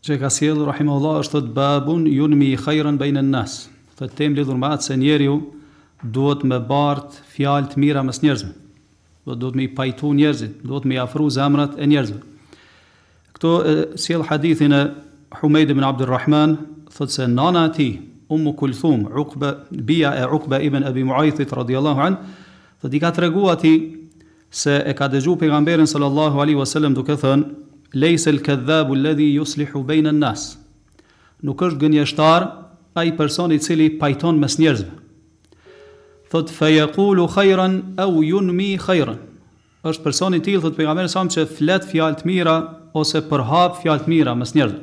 Që e ka sjellë rahimahullah është thotë babun junmi khajran bejnen nas. Thotë temë lidhur me atë se njeriu duhet me bart fjalë të mira mes njerëzve. Do duhet me i pajtu njerëzit, duhet me i afru zemrat e njerëzve. Këtu e sjell hadithin e Humejd ibn Abdul Rahman, thotë se nana e tij, Ummu Kulthum, Uqba, bija e Uqba ibn Abi Muaythit radhiyallahu an, thotë i ka treguar atij Se e ka dëgju Pejgamberin sallallahu alejhi ue selem duke thënë, Lejsel kedhabu lledhi juslihu bejnen nas, Nuk është gënjeshtar ai person i cili pajton mes njerëzve. Thotë, Fejekulu khajran au junmi khajran, Është person i tillë, thotë Pejgamberi sallallahu alejhi ue sellem, që flet fjalë të mira ose përhap fjalë të mira mes njerëzve.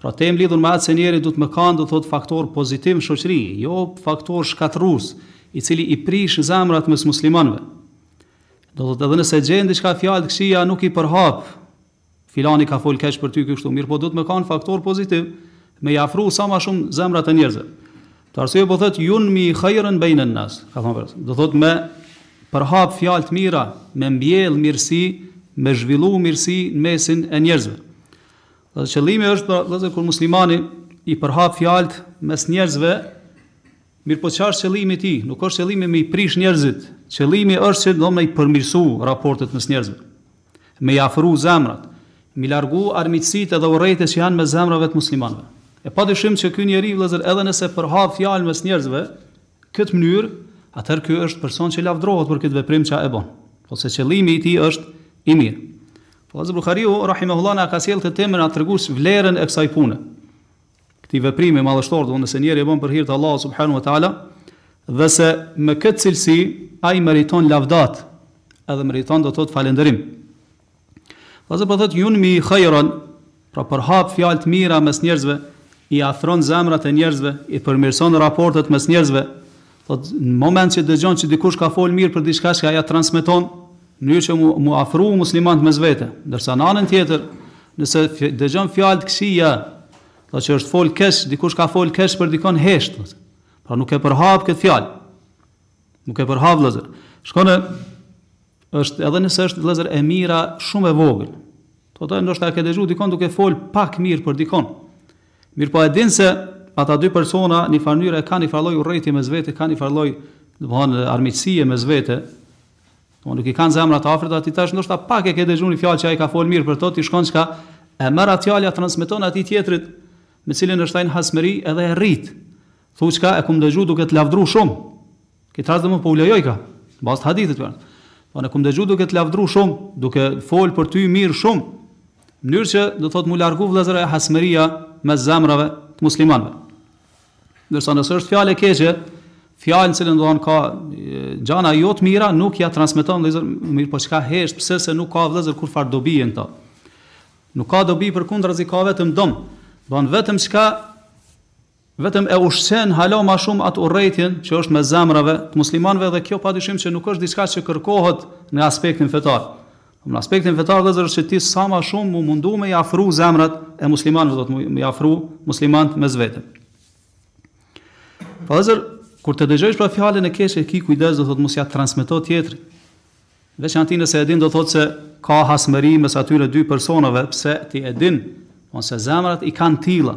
Pra temë lidhur me atë se njeri duhet me kanë, do të thotë faktor pozitiv në shoqëri, jo faktor shkatërrues, i cili i prish zemrat mes muslimanëve. Do të thotë edhe nëse gjen diçka fjalë të këqija nuk i përhap. Filani ka fol keq për ty kështu, mirëpo duhet me kanë faktor pozitiv, me i afru sa më shumë zemrat e njerëzve. Për atë arsye po thotë junmi khajran bejnen nas, ka thënë vetë. Do thotë me përhap fjalë të mira, me mbjell mirësi, me zhvillu mirësi në mesin e njerëzve. Dhe qëllimi është pra, vëllazër, kur muslimani i përhap fjalët mes njerëzve, mirëpo ç'është qëllimi i tij? Nuk është qëllimi me i prish njerëzit. Qëllimi është që do me i përmirësu raportet mes njerëzve. Me i afru zemrat, me i largu armiqësitë edhe urrejtjet që janë mes zemrave të muslimanëve. E pa dyshim që ky njeri vëllazër edhe nëse përhap fjalë mes njerëzve, këtë mënyrë, atëherë ky është person që lavdërohet për këtë veprim që e bën, po se qëllimi i tij është i mirë. Po Hazreti Buhariu rahimehullah na ka sjellë këtë temë me na tregu vlerën e kësaj pune. Këtij veprimi madhështor, do nëse njeriu e bën për hir të Allahut subhanahu wa taala, dhe se me këtë cilësi ai meriton lavdat, edhe meriton do të thotë falënderim. Pastaj po thotë junmi khajran, pra përhap fjalë të mira mes njerëzve, i afron zemrat e njerëzve, i përmirëson raportet mes njerëzve. Thotë në moment që dëgjon që dikush ka folë mirë për dikon, ai ia transmeton, në mënyrë që mu afru muslimanët mes vete. Ndërsa në anën tjetër, nëse dëgjon fjalë të këqija, do që është folë keq, dikush ka folë keq për dikon hesht, pra nuk e përhap këtë fjalë. Nuk e përhap vëllazër. Shkon është edhe nëse është vëllazër e mira shumë e vogël. Po do ndoshta e ke dëgjuar dikon duke fol pak mirë për dikon. Mirëpo e din se ata dy persona në farë mënyre kanë një farloj urrejtje mes vete, kanë një farloj domthonë armiqësie mes vete. Po nuk i kanë zemrat afër ti tash ndoshta pak e ke dëgjuar një fjalë që ai ka fol mirë për to ti shkon çka e merr atë fjalë ja transmeton atij tjetrit me cilin është ai në hasmëri edhe e rrit. Thuj çka e kum dëgju duke të lavdru shumë. Këtë rast domethënë po u lejojka. Në bazë të hadithit kanë. Po e kum dëgju duke të lavdru shumë, duke fol për ty mirë shumë. Mënyrë që do thotë mu largu vëllazëra e hasmeria mes zemrave të muslimanëve. Ndërsa nëse është fjalë e keqe, fjalë në cilën domethënë ka gjana jo të mira, nuk ja transmeton vëllazër, mirëpo çka hesht, sepse nuk ka vëllazër kurfarë dobi në to. Nuk ka dobi përkundrazi ka vetëm dam. Dam vetëm çka vetëm e ushqen hala ma shumë atë urrejtjen që është mes zemrave të muslimanëve dhe kjo padyshim që nuk është diçka që kërkohet në aspektin fetar. Në aspektin fetar vëllezër është që ti sa ma shumë mu mundu me i afru zemrat e muslimanëve, do të thotë me i afru muslimanët mes vete. Pra vëllezër, kur të dëgjojsh pra fjalën e keqe, ki kujdes do thotë mos ja transmeto tjetrit. Veçanti nëse e din do thotë se ka hasmëri mes atyre dy personave, pse ti e din, ose zemrat i kanë tilla,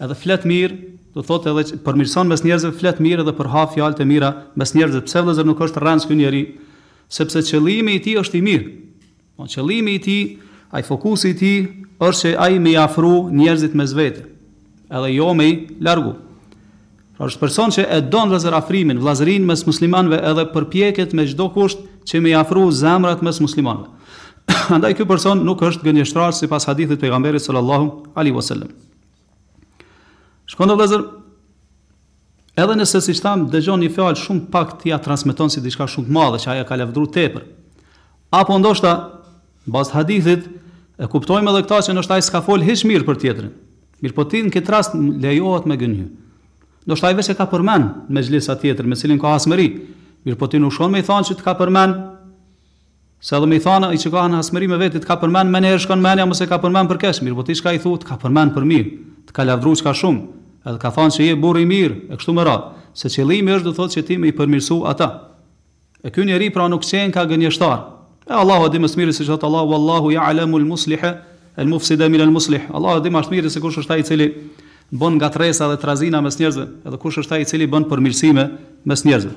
Edhe flet mirë, do të thotë edhe përmirëson mes njerëzve, flet mirë edhe përhap fjalë të mira mes njerëzve. Pse vëllezër nuk është rrenc ky njeri? Sepse qëllimi i tij është i mirë. Po qëllimi i tij, ai fokusi i tij është që ai me i afru njerëzit mes vete. Edhe jo me i largu. Pra është person që e don vëllazër afrimin, vëllazërin mes muslimanëve edhe përpjeket me çdo kusht që me i afru zemrat mes muslimanëve. Andaj ky person nuk është gënjeshtrar sipas hadithit të pejgamberit sallallahu alaihi wasallam. Shkon vëllezër, edhe nëse siç thamë dëgjon një fjalë shumë pak ti ja transmeton si diçka shumë të madhe që ai e ka lavdru tepër. Apo ndoshta, në bazë të hadithit, e kuptojmë edhe këta që ndoshta ai s'ka folë hiç mirë për tjetrin. Mirëpo ti në këtë rast lejohet me gënjy. Ndoshta ai veç e ka përmen me gjlisa tjetër, me cilin ka hasmëri. Mirëpo ti nuk shkon me i thanë që të ka përmen Se edhe me i thanë atij që kanë hasmëri me veti të ka përmend menjëherë shkon menja mos e ka përmend për keq mirëpo ti çka i thu të ka përmend për mirë të ka lavdru çka shumë edhe ka thanë që je burrë i mirë e kështu me radhë se qëllimi është do thotë që ti me i përmirësu ata e ky njeri pra nuk qenka gënjeshtar e Allahu e di më së miri siç thotë Allahu wallahu ya'lamu al-musliha al-mufsida min al-muslih Allahu e di më së miri se kush është ai i cili bën ngatrresa dhe trazira mes njerëzve edhe kush është ai i cili bën përmirësime mes njerëzve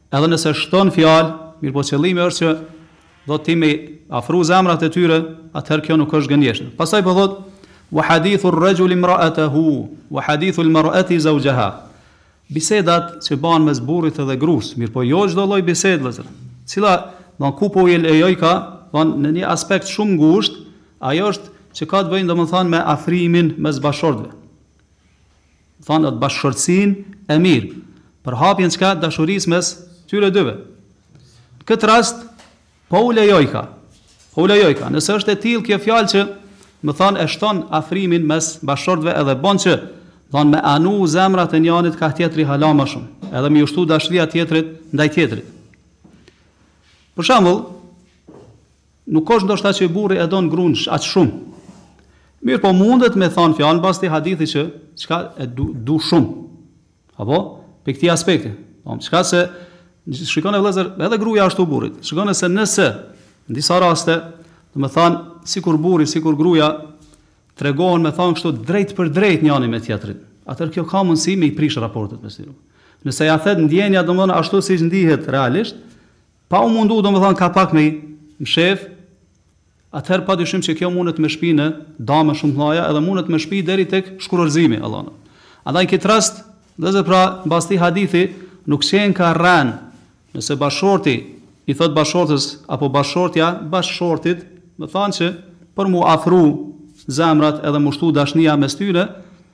Edhe nëse shton fjalë, mirëpo qëllimi është që ti me i afru zemrat e tyre, atëherë kjo nuk është gënjeshtër. Pastaj po thotë, Wa hadithu rrajuli mra'atahu, wa hadithu lmar'ati zawjaha. Bisedat që bahen mes burrit dhe grusë, mirëpo jo çdo lloj bisedë, vëllezër. Cila, domthonë ku po u lejojka, domthonë në një aspekt shumë ngushtë, ajo është që ka të bëjë domethënë me afrimin mes bashkëshortëve. domethanë atë bashkëshortësinë e mirë, përhapjen çka dashurisë mes tyre dyve. Në këtë rast, po u lejojka, po u lejojka, nëse është e tillë kjo fjalë që, domethanë, e shton afrimin mes bashkëshortëve edhe bon që, domethanë, me anu zemrat e njanit ka tjetri hala më shumë, edhe me ju shtu dashuria tjetrit ndaj tjetrit. Për shambull, Nuk është ndoshta që burri e don grunë aq shumë. Mirëpo mundet me thënë fjalë n'bazë t'këtij hadithi që çka e du, du shumë. Apo prej këtij aspekti. Po, çka se shikon vëllezër, edhe gruaja ashtu burrit. Shikon se nëse në disa raste, domethënë, sikur burri, sikur gruaja tregohen me thënë kështu drejtpërdrejt njëri me tjetrin. Atëherë kjo ka mundësi me i prish raportet mes tyre. Nëse ja thet ndjenja, domethënë ashtu siç ndihet realisht, Pa u mundu domethënë kapak me i mshef, atëherë pa dyshim që kjo mundet me shpi në dame shumë të mëdha edhe mundet me shpi deri tek shkurorëzimi, Allahu na. Andaj n'këtë rast, vëllezër pra, n'bazë t'këtij hadithi nuk qenka rrenë nëse bashkëshorti i thotë bashkëshortes apo bashkëshortja bashkëshortit, domethanë që për mu afru zemrat edhe mu shtu dashnia mes tyre,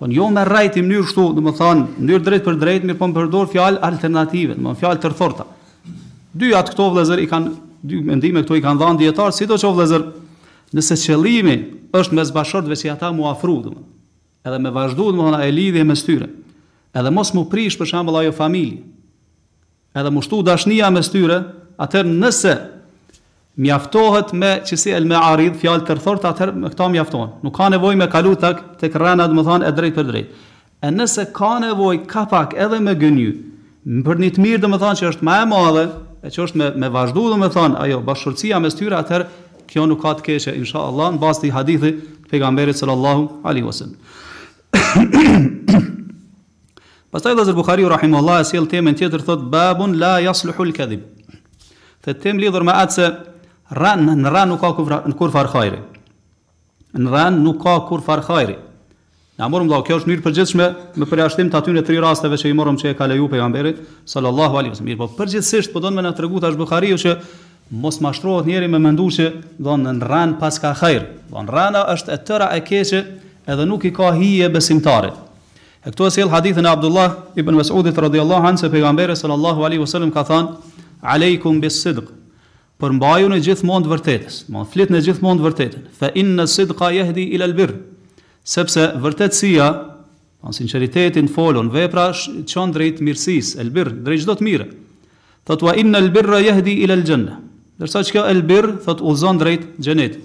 Domethonë, jo me rrejt n'mënyrë kështu, domethonë, n'mënyrë drejtpërdrejt, mirëpo me përdor fjalë alternative, domethonë fjalë tërthorta. Dy atë këto vëllezër i kanë, dy mendime këto i kanë dhanë dijetarët, sidoqoftë vëllezër, nëse qëllimi është mes bashkëshortëve që ata mu afru, domethonë, edhe me vazhdu, domethonë, ajo lidhje mes tyre, edhe mos mu prish për shembull ajo familje, Edhe mu shtu dashnia mes tyre, atëherë nëse mjaftohet me qasi elmearid, fjalë tërthorta, atëherë me këta mjaftohen. Nuk ka nevojë me kalu tek, tek rrena domethonë e drejtpërdrejt. E nëse ka nevojë kapak edhe me gënjy, për një të mirë domethonë që është ma e madhe, e që është me, me vazhdu domethonë, ajo bashkëshortësia mes tyre, atëherë kjo nuk ka të keqe, insha Allah, në bazë të këtij hadithi të pejgamberit sallallahu alaihi wasallam. Pastaj vëllezër Buhariu rahimehullah e sjell temën tjetër thotë babun la yasluhu al-kadhib. Thotë temë lidhur me atë se rren në rrenë nuk ka kur në kurrfarë hajri. Në rrenë nuk ka kurrfarë hajri. Ne e morëm vëllezër, kjo është n'mënyrë përgjithshme me përjashtim të atyre tri rasteve që i morëm që e ka leju pejgamberi sallallahu alaihi wasallam. Mirpo përgjithsisht po don me na tregu tash Buhariu që mos mashtrohet njeri me mendu që domethënë n'rrenë paska hajr. Domethënë rrena është e tëra e keqe edhe nuk i ka hije besimtarit. E këtu e sjell hadithin e Abdullah ibn Mes'udit radiallahu anhu se pejgamberi sallallahu alaihi wasallam ka thënë alejkum bis sidq përmbajuni gjithmonë të vërtetës, do flitni gjithmonë të vërtetën. Fa inna sidqa yahdi ila al birr. Sepse vërtetësia, apo, sinqeriteti n'fjalë e n'vepra çon drejt mirësisë, el birr, drejt çdo të mire. Thotë wa inna al birra yahdi ila al janna. Ndërsa çka el birr thotë udhzon drejt xhenetit.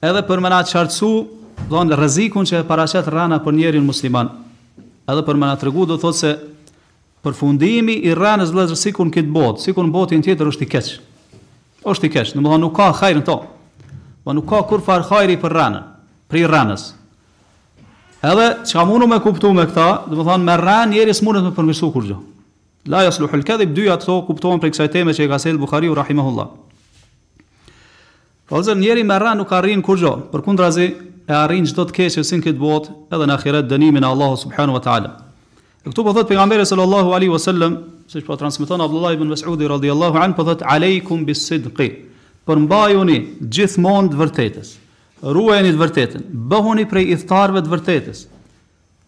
Edhe për me na qartësu, do të thonë, rrezikun që e paraqet rrena për njeriun musliman, edhe për me na tregu, do të thotë se përfundimi i rrenës vëllezër sikur në këtë botë, sikur në botën tjetër është i keq. Është i keq, domethënë nuk ka hajër në to. Po nuk ka kurrfarë hajri për rrenën, prej rrenës. Edhe çka mundem me kuptu me këta, domethënë me rrenë njeri s'mundet me përmirësu kurrgjë. La yasluhu al-kadhib dy ato kuptohen prej kësaj teme që e ka sjell Buhariu rahimahullah. Vëllezër, njeri me rrenë nuk arrin kurrgjo, përkundrazi e arrin çdo të keqe si në këtë botë edhe në ahiret dënimin e Allahut subhanahu wa ta'ala. E këtu po thotë pejgamberi sallallahu alaihi wasallam, siç po transmeton Abdullah ibn Mas'udi radhiyallahu anhu po thotë alejkum bis sidqi. Përmbajuni gjithmonë të vërtetës. Ruajeni të vërtetën. Bëhuni prej idhtarëve të vërtetës.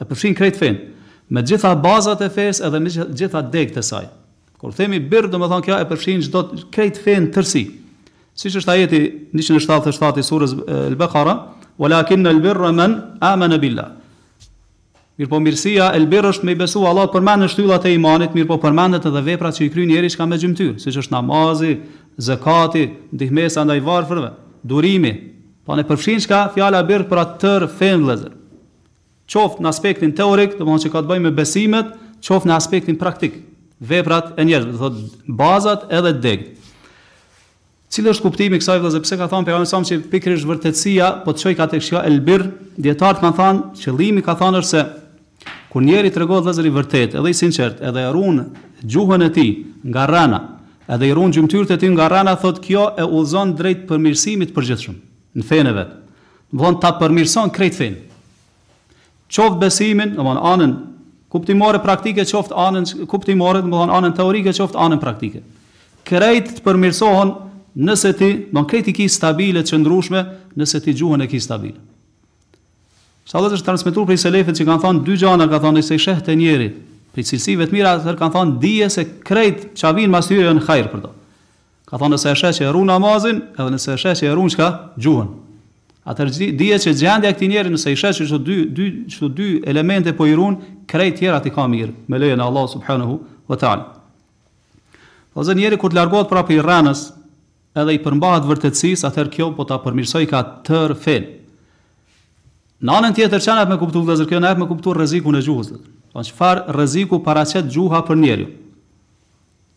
E përfshin krejt fenë, me gjitha bazat e fesë edhe me gjitha degët e saj. Kur themi birr, domethënë kjo e përfshin çdo krejt fenë në tërësi. Siç është ajeti njëqind e shtatëdhjetë e shtatë i surës El-Bekara, "Walakinna al-birra man amana billah." Mirëpo mirësia, el-birr, është me i besu Allahut, përmenden shtyllat e imanit, mirëpo përmenden edhe veprat që i kryen njeri çka me gjymtyrë, siç është namazi, zekati, ndihmesa ndaj varfërve, durimi. Pra e përfshin çka fjala birr për atë tërë fenë, vëllezër. qoftë në aspektin teorik, do të thotë që ka të bëjë me besimet, qoftë në aspektin praktik, veprat e njerëzve, do të thotë bazat edhe degët. Cili është kuptimi i kësaj vëllezër? Pse ka thënë pejgamberi sa që pikërisht vërtetësia po të çojka te çka el-birr, dijetarët kanë thënë, qëllimi ka thënë se kur njeri tregon vëllezër i vërtetë, edhe i sinqertë, edhe e ruan gjuhën e tij nga rrena, edhe i ruan gjymtyrët e tij nga rrena, thotë kjo e udhëzon drejt përmirësimit të përgjithshëm në fenë e vet. Domthon ta përmirëson krejt fenë. Qoftë besimin, domthon anën kuptimore praktike, qoftë anën kuptimore, domthon anën teorike, qoftë anën praktike. Krejt të përmirësohen nëse ti, domthon krejt i ki stabile të qëndrueshme, nëse ti gjuhën e ki stabile. Sa vëllezër është transmetuar prej selefëve që kanë thënë dy gjëra, ka thënë nëse i sheh te njeri, prej cilësive të mira, atëherë kanë thënë dije se krejt ça vijn mas tyre janë hajër për to. Ka thënë nëse e sheh që e run namazin, edhe nëse e sheh që e run çka? Gjuhën. Atëherë dije që gjendja e këtij njeri nëse i sheh që çdo dy dy çdo dy elemente po i run, krejt tjerat i ka mirë, me lejen e Allahut subhanahu wa taala. Vëllezër njeri kur të largohet prej rrenës, edhe i përmbahet vërtetësisë, atëherë kjo po ta përmirësojka tërë fenë. Në anën tjetër ça na jep me kuptuar vëllezër kjo na jep me kuptuar rrezikun e gjuhës. Po çfarë rreziku paraqet gjuha për njeriun?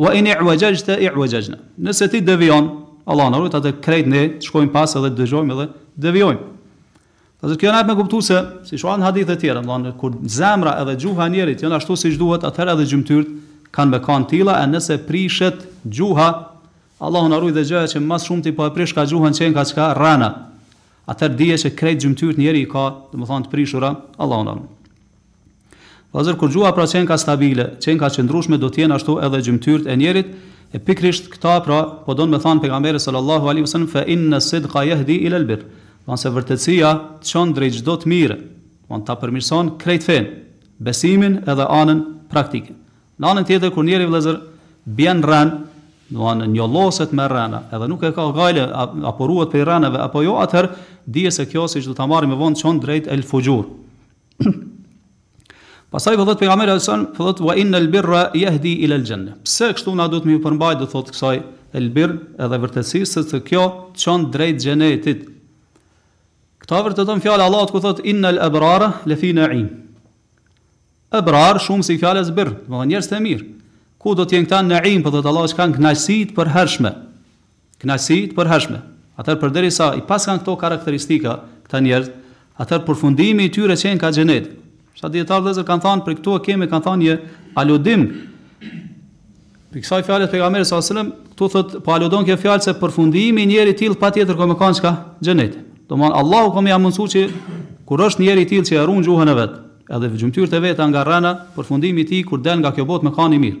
Wa in i'wajajta i'wajajna. Nëse ti devijon, Allahu na ruajt, atëherë krejt ne të shkojmë pas edhe të dëgjojmë edhe të devijojmë. Pra kjo na jep me kuptu se siç thuhet në hadithe të tjera, domthonë kur zemra edhe gjuha e njerit janë ashtu siç duhet, atëherë edhe gjymtyrët kanë me kanë të tilla, e nëse prishet gjuha, Allahu na ruajt dhe gjëja që më shumë ty po e prishka gjuhën qenka çka rrena. Atëherë dije që krejt gjymtyrët njeri i ka, domethënë të prishura, Allahu na ruajt. Vëllezër kur gjuha pra qenka stabile, qenka e qëndrushme do të jenë ashtu edhe gjymtyrët e njerit, e pikërisht këta pra po don me thanë pejgamberi sallallahu alejhi ve sellem fe inne sidka jehdi ilel bir, domthon se vërtetësia të çon drejt çdo të mire, domthon ta përmirëson krejt fenë, besimin edhe anën praktike. Në anën tjetër kur njeri vëllezër bjen n'rren, domthon njolloset me rrena, edhe nuk e ka gajle apo ruhet prej rrenave apo jo atëherë dije se kjo siç do ta marrim me vonë çon drejt el fujur. Pastaj po thot pejgamberi sallallahu alajhi wasallam, po thot wa innal birra yahdi ila al janna. Pse kështu na duhet me ju përmbajt do thot kësaj el birr edhe vërtetësisë se kjo t'çon drejt xhenetit. Këta vërteton fjala e Allahut ku thot innal abrara la fi na'im. Abrar shumësi i fjalës birr, do të thonë njerëz të mirë. Ku do të jenë këta n'na'im, po thot Allahu çka n'kënaqësi të përhershme. Kënaqësi të përhershme. Atëherë përderisa i paskan këto karakteristika këta njerëz, atëherë përfundimi i tyre qenka xheneti. Sa dijetarë vëllezër kanë thënë prej këtu e kemi kanë thënë një aludim prej kësaj fjale të pejgamberit sallallahu alajhi wasallam, këtu thotë po aludon kjo fjalë se përfundimi i njerit të tillë patjetër ka me kanë çka xheneti. Domthon Allahu ka me ia mundsu që kur është njeri i tillë që e run gjuhën e vet, edhe gjymtyrët e veta nga rrena, përfundimi i tij kur del nga kjo botë me kanë i mirë.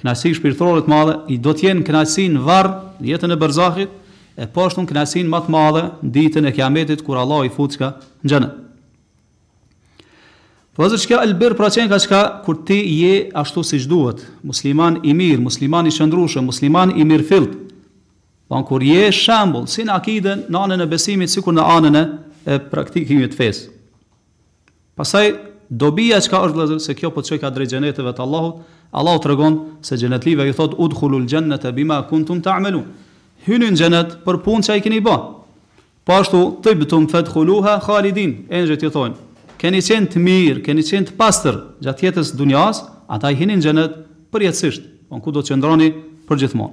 n'kënaqësi shpirtërore të madhe do të jenë n'kënaqësi në varr, në jetën e Barzahit, e po ashtu n'kënaqësinë më të madhe në Ditën e Kiametit kur Allahu i fut çka në Xhenet. Vëllezër, çka el birr pra qenka çka kur ti je ashtu siç duhet, musliman i mirë, musliman i qëndrueshëm, musliman i mirëfillt. Domethënë kur je shembull si në akide, në anën e besimit, sikur në anën e praktikimit të fesë. Pastaj dobija çka është vëllezër se kjo po të çojka drejt xheneteve të Allahut, Allahu tregon se xhenetlive ju thotë udkhulul xhennete bima kuntum ta'melun hyni në xhenet për punët që i keni ba. Po ashtu tibtum fadkhuluha khalidin engjëjt ju thonë keni qenë të mirë, keni qenë të pastër gjatë jetës së dunjas, andaj hini në xhenet përjetësisht, po ku do të qëndroni përgjithmonë.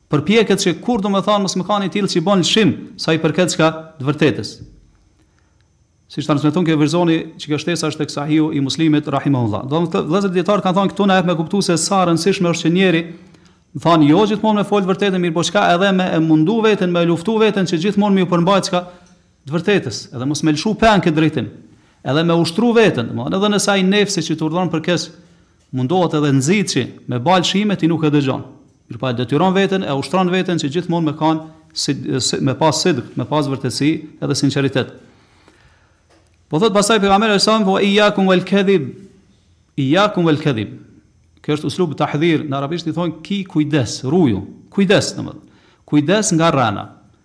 Përpjeket që kurrë domethënë mos me kanë i tillë që bën lëshim sa i përket çka të vërtetës. Siç transmeton ky verzioni që kjo shtesa është tek Sahihu i Muslimit rahimahullah. Do të vëllezër dijetarët kanë thënë këtu na jep me kuptu se sa e rëndësishme është që njeri domethënë, jo gjithmonë me folë vërtetën, mirëpo çka edhe me e mundu vetën, me e luftu vetën, që gjithmonë me ju përmbajt çka të vërtetës, edhe mos me lëshu pe n'këtë drejtim, edhe me ushtru vetën, domethënë edhe nëse ai nefsi që të urdhon për kësë, Mundohet edhe nxitësi me ba vshime ti nuk e dëgjon. Mirëpo e detyron veten e ushtron veten që gjithmonë me kanë si me pas sidq, me pas vërtetësi edhe sinqeritet. Po thotë pastaj pejgamberi alayhis salam wa iyyakum wal kadhib. Iyyakum wal kadhib. Kjo është uslub tahdhir, në arabisht i thonë ki kujdes, ruju. Kujdes, domethënë. Kujdes nga rrana.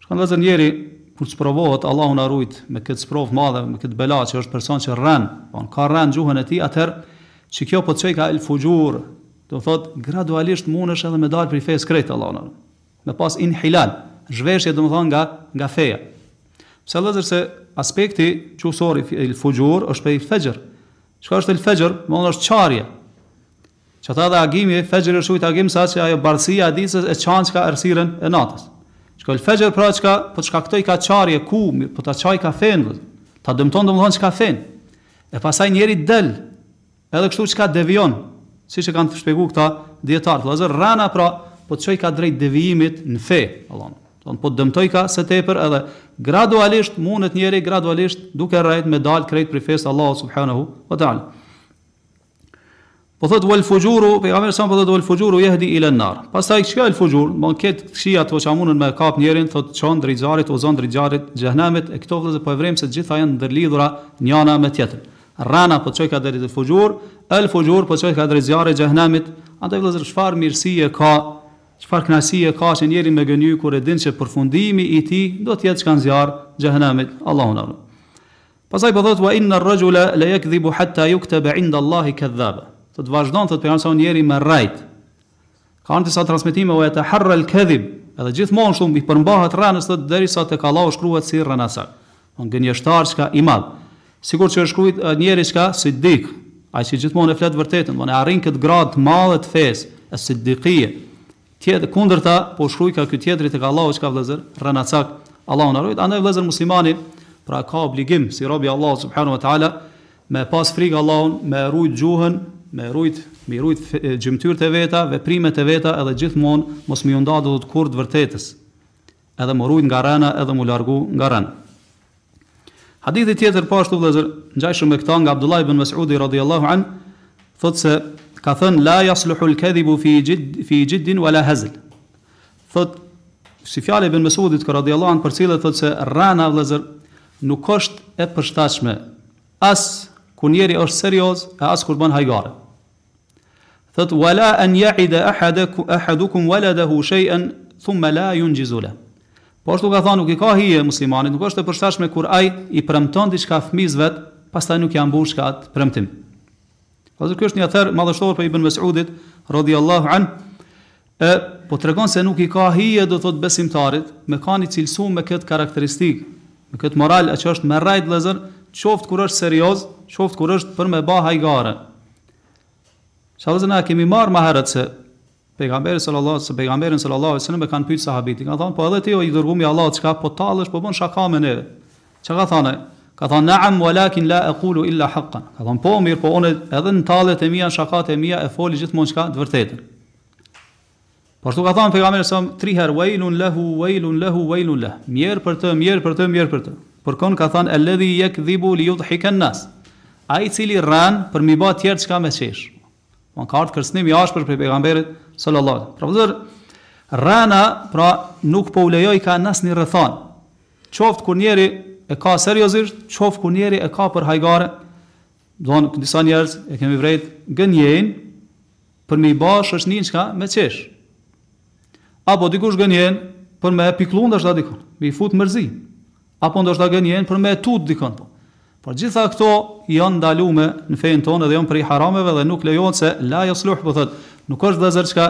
Shikoni vëllazër njeri kur sprovohet Allahu na rujt me këtë sprovë të madhe me këtë bela që është person që rren, po ka rren gjuha e tij atëherë që kjo po të çojka ka el fujur, do të thotë gradualisht mundesh edhe me dal prej fesë krejt Allahu na. Me pas inhilal, zhveshje domethënë nga nga feja. Pse vëllazër se aspekti gjuhësor i el fujur është prej fejr. Çka është el fejr? Domethënë është çarje. Që tha dhe Agimi, Fejri është qujt Agim sa që ajo bardhësia e ditës e çan çka errësirën e natës. Çka el fejr pra çka po të shkaktojka çarje ku po ta çajka fenë vëll. Ta dëmton domethënë çka fenë. E pastaj njeri del edhe kështu çka devijon, siç e kanë shpjegu këta dijetarët vëllazër, rrana pra po të çojka drejt devijimit në fe, Allahu. Don po dëmtojka së tepër edhe gradualisht mundet njëri gradualisht duke rrejt me dal krejt prej fesë Allahu subhanahu wa taala. Po thot wal fujuru, pejgamberi sa po thot wal fujuru yahdi ila an-nar. Pastaj çka el fujur, do të thotë këqija ato që mundën me kap njërin, thot çon drejt zjarrit, udhzon drejt zjarrit, xhehenamit e këto vëllezër po e vrem se të gjitha janë të ndërlidhura njëra me tjetrën. Rrana po çojka drejt el fujur, el fujur po çojka drejt zjarrit xhehenamit. Andaj vëllezër çfarë mirësie ka, çfarë kënaqësie ka që njëri me gënjy kur e din që përfundimi i tij do të jetë çka në zjarr xhehenamit. Allahu na ruaj. Pastaj po thotë, wa inna ar-rajula la yakdhibu hatta yuktaba 'inda Allahi kadhaba. Thotë vazhdon thotë pejgamberi sa njeri me rrejt. Ka n'disa transmetime wa yataharra al-kadhib, edhe gjithmonë kështu i përmbahet rrënës thotë derisa tek Allahu shkruhet si rrenacak. Don gënjeshtar çka i madh. Sikur që është shkruajt njeri çka siddik, ai që gjithmonë e flet të vërtetën, don e arrin këtë grad të madhe të fesë, as-siddiqiyya. Tjetër, kundërta, po shkrujka ky tjetri tek Allahu çka vëllezër, rrenacak, Allahu na rujt, andaj vëllezër muslimani, pra ka obligim si rob i Allahut subhanahu wa taala me pas frikë Allahun, me rujt gjuhën, me rujt, me rujt gjymtyrët e veta, veprimet e veta edhe gjithmonë mos me ju nda dot kurrë të vërtetës. Edhe m'u rujt nga rrena, edhe m'u largu nga rrena. Hadithi tjetër po ashtu vëllezër, ngjajshëm me këtë nga Abdullah ibn Mes'udi radhiyallahu an, thotë se ka thënë la yasluhu al-kadhibu fi jid fi jiddin wala hazl. Thotë si fjalë ibn Mes'udit radhiyallahu an përcillet thotë se rrana vëllezër nuk është e përshtatshme as kur njeri është serioz e as kur ban hajgare. Thot wala an ya'ida ahadukum waladahu shay'an thumma la yunjizu la. Po ashtu ka thënë nuk i ka hije muslimanit, nuk është e përshtatshme kur ai i premton diçka fëmisë vet, pastaj nuk ia mbush çka atë premtim. Pra ky është një ather madhështor prej Ibn Mes'udit, radhiyallahu an, E, po tregon se nuk i ka hije do thotë besimtarit, me kanë i cilësu me këtë karakteristikë, me këtë moral, e që është me rrejt vëllezër, qoftë kur është serioz, qoftë kur është për me ba hajgare. Se vëllezër na kemi marrë ma herët se pejgamberi sallallahu se pejgamberin sallallahu alaihi wasallam e kanë pyet sahabit, i kanë thënë po edhe ti o i dërguar i Allahut çka po tallesh, po bën shaka me neve. Çka ka thënë? Ka thënë na'am walakin la aqulu illa haqqan. Ka thënë po mirë, po unë edhe në tallet e mia, shakat e mia e foli gjithmonë çka të vërtetën. Po ashtu ka thënë pejgamberi sa tri herë wailun lehu wailun lehu wailun leh. Mjer për të, mjer për të, mjer për të. Për kon ka thënë alladhi yakdhibu li yudhhika an-nas. Ai i cili rran për me i ba tjerët çka me qesh. Domethënë ka ardhur kërcënim i ashpër prej pejgamberit sallallahu alaihi wasallam. Pra vëllezër rrena pra nuk po u lejojka në asnjë rrethanë. Qoftë kur njeri e ka seriozisht, qoftë kur njeri e ka për hajgare. Domethënë disa njerëz e kemi vërejt gënjejnë Për me i ba shoqninë çka me qesh. Apo dikush gënjen për me e pikllu ndoshta dikun, me i fut mërzi. Apo ndoshta gënjen për me e tut dikun. Po. Por gjitha këto janë t'ndalume në fenë tonë dhe janë prej harameve dhe nuk lejohet se la yasluh po thot, nuk është vëllazër çka,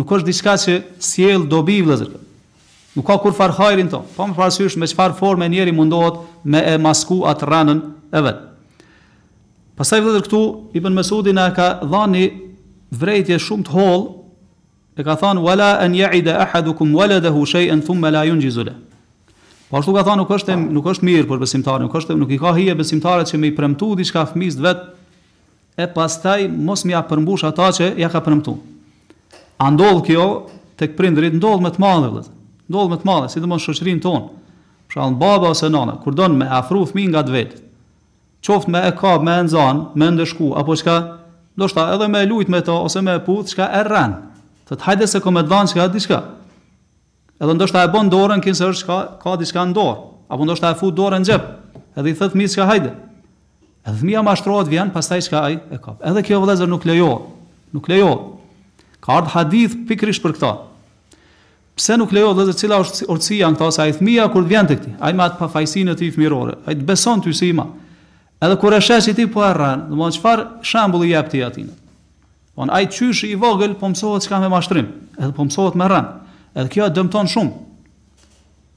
nuk është diçka që sjell dobi vëllazër. Nuk ka kurfar hajri n'to. Pa marrë parasysh me çfarë forme njeri mundohet me e masku atë rrenën e vet. Pastaj vëllezër këtu Ibn Mesudi na ka dhënë një vërejtje shumë të hollë e ka thënë wala an ya'ida ahadukum waladahu shay'an thumma la yunjizu la. Po ashtu ka thënë nuk është nuk është mirë për besimtarin, nuk është nuk i ka hije besimtarit që me i premtu diçka fëmis vet e pastaj mos me ia përmbush ata që ja ka premtu. A ndodh kjo tek prindërit ndodh me të madhe vëllezër. Ndodh me të madhe, sidomos n'shoqërinë tonë. Për shembull, baba ose nëna kur don me afru fëmin ngat vet, Qoftë me e kap, me e nxanë, me e ndëshku, apo çka, ndoshta edhe me e lujt me të, ose me e puth, çka, e rren. Thotë, hajde se kom me t'dhanë çka, diçka. Edhe ndoshta e bën dorën, kinse është çka, ka diçka në dorë. Apo ndoshta e fut dorën në xhep. Edhe i thotë fëmijës çka, hajde. Edhe fëmija mashtrohet, vjen, pastaj çka ai e kap. Edhe kjo vëllezër nuk lejohet. Nuk lejohet. Ka ardhur hadith pikërisht për këtë. Pse nuk lejo vëllezër cila është urtësia në këta se ai fëmija kur të vjen tek ti ai me atë pafajësinë e tij fëmijërore ai të beson ty si i madh edhe kur e sheh që ti po e rren domethënë çfarë shembulli i jep ti atij domethënë ai qysh i vogël po mësohet çka me mashtrim edhe po mësohet me rren edhe kjo e dëmton shumë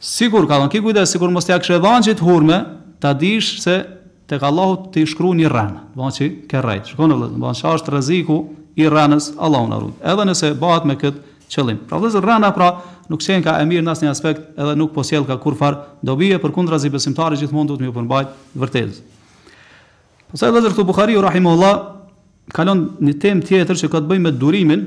Sikur, ka thënë, ki kujdes, sikur mos t'ia kishe dhanë qit hurmë, ta dish se tek Allahu t'u shkruan një rrenë, do të thonë që ke rrejt. Shikoni vëllezër, do të thonë çfarë është rreziku i rrenës, Allahu na ruaj. Edhe nëse bëhet me këtë qëllim. Pra vëllezër, rrena pra nuk qenka e mirë në asnjë aspekt, edhe nuk po sjellka kurrfarë dobie përkundrazi besimtari gjithmonë duhet me iu përmbajt vërtetës. Pastaj vëllezër këtu Buhariu rahimehullah kalon një temë tjetër që ka të bëjë me durimin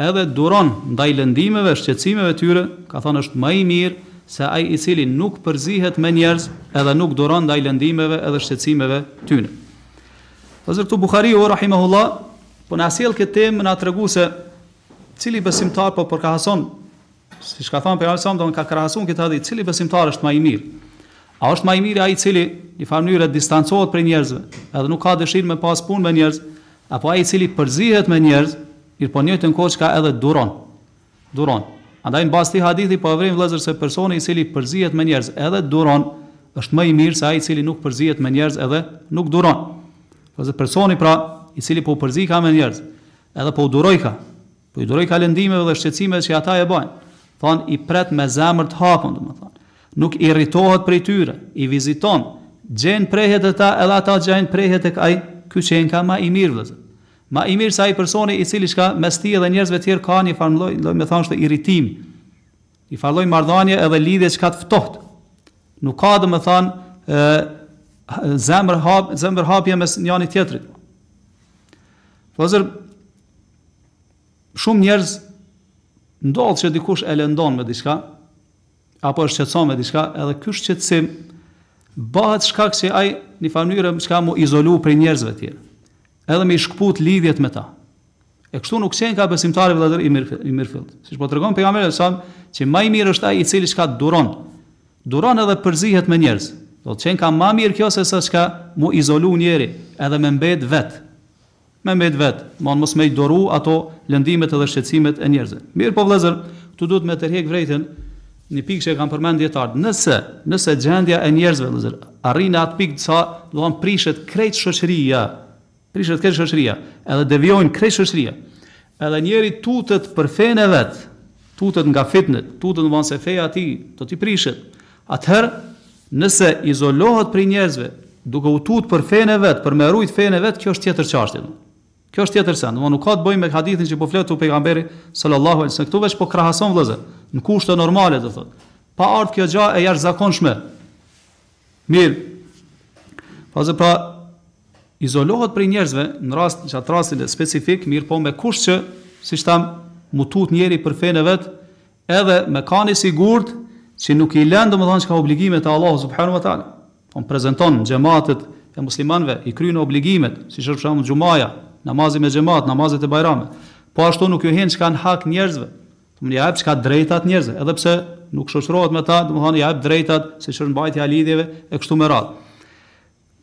edhe duron ndaj lëndimeve, shqetësimeve tyre, ka thënë është më i mirë se ai i cili nuk përzihet me njerëz edhe nuk duron ndaj lëndimeve edhe shqetësimeve tyne. Vëllezër këtu Buhariu rahimehullah po na sjell këtë temë me na tregu se cili besimtar po krahason Siç ka thënë pejgamberi sa, domthonë ka krahasu në këtë hadith, cili besimtar është më i mirë? A është më i mirë ai i cili në farë mënyre distancohet prej njerëzve, edhe nuk ka dëshirë me pas punë me njerëz, apo ai i cili përzihet me njerëz, mirëpo në njëjtën kohë çka edhe duron, duron. Andaj në bazë këtij hadithi po e vërejmë vëllezër se personi i cili përzihet me njerëz edhe duron, është më i mirë se ai i cili nuk përzihet me njerëz edhe nuk duron. Pasi personi pra i cili po përzihka me njerëz, edhe po u duroka, Po i duroka lëndimeve dhe shqetësimeve që ata e bajnë. Thonë, i pret me zemër të hapun, do të thonë. Nuk irritohet prej tyre, i viziton, gjen prehje te ta edhe ata gjejnë prehje tek ai, ky qenka ma i mirë, vëllezër. Ma i mirë se ai personi i cili çka mes tij edhe njerëzve tjerë ka një farë lloj, lloj me thanë është irritim, një farë lloj mardhanje edhe lidhje që ka të ftohtë. Nuk ka domethonë zemër hap, zemër hapje mes njani tjetrit. Vëllezër, Shumë njerëz ndodh që dikush e lëndon me diçka apo e shqetëson me diçka, edhe ky shqetësim bëhet shkak se ai në mënyrë çka mu izolu prej njerëzve të tjerë. Edhe me i shkput lidhjet me ta. E kështu nuk qenka besimtari vëllezër i mirë i mirëfillt. Siç po tregon pejgamberi sa që më i mirë është ai i cili çka duron. Duron edhe përzihet me njerëz. Do thotë qenka më mirë kjo se sa çka mu izolu njeri, edhe me mbet vet. Me mbet vet, domthon mos me i duru ato lëndimet edhe shqetësimet e njerëzve. Mirëpo vëllezër, këtu duhet me tërhek vërejtjen, një pikë që e kanë përmend dijetarët, nëse, nëse gjendja e njerëzve vëllezër arrin në atë pikë sa, domthon prishet krejt shoqëria, prishet krejt shoqëria, edhe devijojnë krejt shoqëria, edhe njeri tutet për fenë e vet, tutet nga fitnet, tutet domthon se feja e tij do t'i prishet, Atëherë, nëse izolohet prej njerëzve, duke u tut për fenë e vet, për me rujt fenë e vet, kjo është tjetër çashtje, domthonë. Kjo është tjetër send, domthonë nuk ka të bëjë me hadithin që po flet këtu pejgamberi sallallahu alejhi, se këtu veç po krahason vëllezër, në kushte normale do thotë. Pa ardhur kjo gjë e jashtëzakonshme. Mirë. Pazë pra izolohet prej njerëzve në rast që atë rastin e specifik, mirëpo me kusht që, siç thamë, m'u tut njeri për fenë e vet, Edhe me kan i sigurt që nuk i lënë domethënë çka obligime te Allahu subhanu wa ta'ala. Domthonë prezenton xhematet e muslimanëve, i kryen obligimet, siç është për shembull xhumaja, namazi me xhemat, namazet e bajramit. Po ashtu nuk ju hin çka në hak njerëzve. Domthonë i jep çka drejtat njerëzve, edhe pse nuk shoqërohet me ta, domthonë i jep drejtat, siç është mbajtja e lidhjeve e kështu me radhë.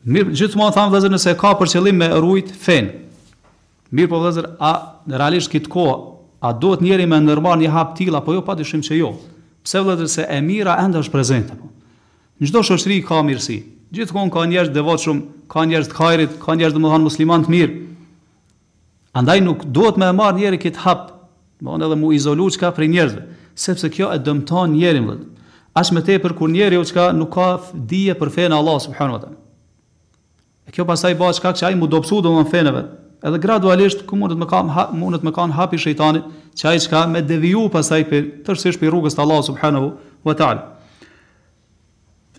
Mirë, gjithmonë thamë vëllezër nëse ka për qëllim me rujt fenë. Mirëpo vëllezër, a realisht këtë kohë, a duhet njeri me ndërmarrë një hap të tillë, apo jo, pa dyshim që jo. Pse vëllezër se e mira ende është prezente. Po. Në çdo shoqëri ka mirësi. Gjithkun ka njerëz të devotshëm, ka njerëz të hajrit, ka njerëz domethënë muslimanë të mirë. Andaj nuk duhet me e marrë njeri këtë hap, domthonë edhe mu izolu çka prej njerëzve, sepse kjo e dëmton njerin vëllezër. Aq më tepër kur njeriu çka nuk ka dije për fenë e Allahut subhanahu wa taala. E kjo pastaj bëhet shkak që ai mu dobësu domthonë në fenë e vet. Edhe gradualisht kjo mundet me ka mundet me kanë hapi shejtanit, që ai çka me deviju pastaj prej tërësisht prej rrugës të Allahut subhanahu wa taala.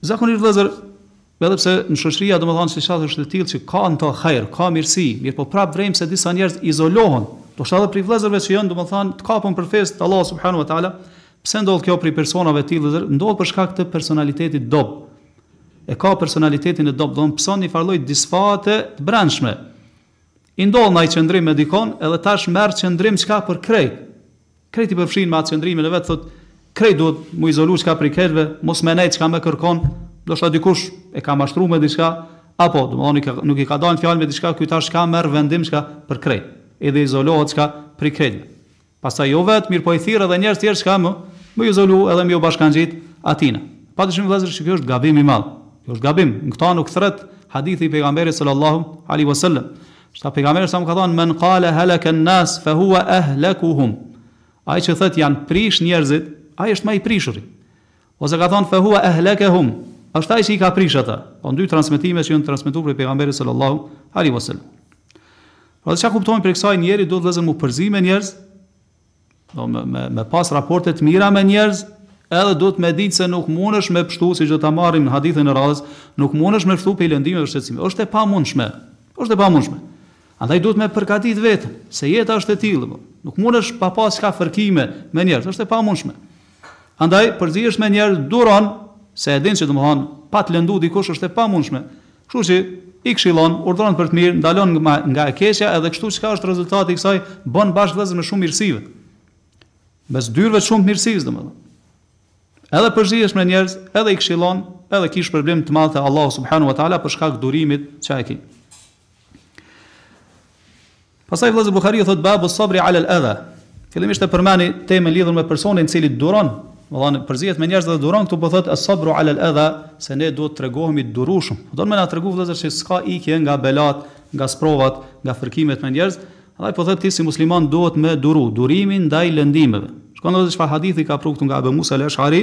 Zakonisht vëllezër, edhe pse shoqëria domethënë siç thashë është e tillë që ka në to hajër, ka mirësi, mirëpo prapë vrejmë se disa njerëz izolohen, ndoshta edhe prej vëllezërve që janë domethënë të kapur për fesë të Allahut subhanahu wa taala. Pse ndodh kjo prej personave të tillë vëllezër? Ndodh për shkak të personalitetit të dobët. E ka personalitetin e dobët, domethënë pëson një farë lloj disfate të brendshme. I ndodh naj qëndrim me dikon, edhe tash merr qëndrim çka për krejt. Krejt i përfshin me atë qëndrimin e vet thotë krejt duhet mu izolu çka prej krejtve mos me nejt çka me kërkon ndoshta dikush e ka mashtru me diçka apo domethën nuk nuk i ka dal në fjalë me diçka ky tash çka merr vendim çka për krejt edhe izolohet çka prej krejtve pastaj jo vet mirëpo i thirr edhe njerz tjer çka me u izolu edhe me ju bashkangjit atina pa dyshim vëllezër që ky është gabim i madh ky është gabim në këtë nuk thret hadithi i pejgamberit sallallahu alaihi wasallam Se pejgamberi salam ka thënë men kale halakan nas fa huwa ahlakuhum. Ai që thotë janë prish njerëzit, ai është më i prishuri. Ose ka thënë fa huwa ahlakahum. Është ai që i ka prish ata. Po dy transmetime që janë transmetuar prej pejgamberit sallallahu alaihi wasallam. Pra çka kuptojmë prej kësaj njeri duhet vëllezër mu përzi me njerëz, Domethënë me pas raporte të mira me njerëz, edhe duhet me ditë se nuk mundesh me pështu, siç do ta marrim në hadithin e radhës, nuk mundesh me pështu prej lëndimeve dhe shqetësimeve. Është e pamundshme. Është e pamundshme. Andaj duhet me përgatitë veten, se jeta është e tillë. Nuk mundesh pa pas çka fërkime me njerëz, është e pamundshme. Andaj, përzihesh me njerëz, duron, se e din që domethënë pa të lëndu dikush është e pamundshme. Kështu që i këshillon, urdhëron për të mirë, ndalon nga e keqja edhe kështu çka është rezultati i kësaj, bën bashkë vëllezër mes shumë mirësive. Mes dyerve të shumta të mirësisë domethënë. Edhe përzihesh me njerëz, edhe i këshillon, edhe ki shpërblim të madh te Allahu subhanahu wa taala për shkak durimit që e ke. Pastaj vëllazër Buhariu thotë babu sabri ala al adha. Fillimisht e përmeni temën lidhur me personin i cili duron, domethënë përzihet me njerëz dhe duron, këtu po thotë as sabru ala al adha, se ne duhet të tregohemi të durueshëm. Po don me na tregu vëllazër se s'ka ikje nga belat, nga sprovat, nga fërkimet me njerëz, Andaj po thotë ti si musliman duhet me duru, durimi ndaj lëndimeve. Shiko edhe çfarë hadithi ka pru këtu nga Abu Musa al-Ash'ari,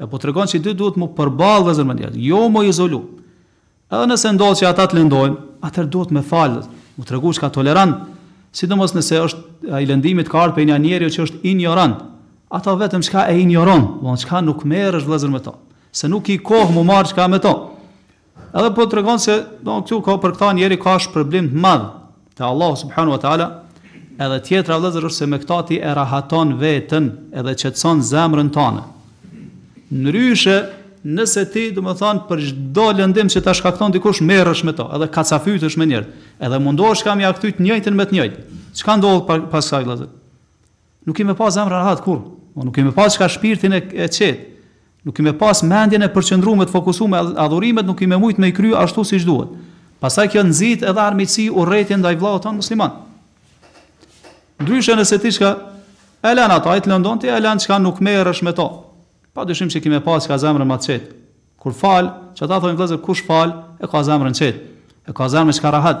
E po tregon që ti duhet mu përballë vëllazër me njerëz, jo mu izolu. Edhe nëse ndodhë që ata të lëndojnë, atër duhet me falë, mu tregu çka tolerant, sidomos nëse është ai lëndimi të ka ardhur prej një njeriu që është injorant. Ata vetëm çka e injoron, domethënë çka nuk merresh vëllazër me to, se nuk ki kohë mu marr çka me to. Edhe po tregon se do këtu ka për këtë njeri ka shpërblim të madh te Allahu subhanahu wa taala, edhe tjetra vëllezër është se me këta ti e rahaton veten edhe qetëson zemrën tënde. Ndryshe, nëse ti, domethënë, për çdo lëndim që ta shkakton dikush merresh me to, edhe kacafytesh me njerëz, edhe mundohesh çka me ia kthy të njëjtën me të njëjtë. Çka ndodh pas kësaj vëllezër? Nuk ke me pas zemrën rahat kurrë, po nuk ke me pas çka shpirtin e e qetë, nuk ke me pas mendjen e përqendruar e të fokusuar, adhurimet nuk ke me mujt me i kry ashtu siç duhet. Pastaj kjo nxit edhe armiqësi urrejtje ndaj vëllaut tan musliman. Ndryshe nëse ti çka e lan ata i të lëndon ti e lan çka nuk merresh me to. Padyshim që ke me pas çka zemrën më të qetë. Kur fal, qata thonë vëllazër kush fal e ka zemrën qetë, e ka zemrën çka rahat.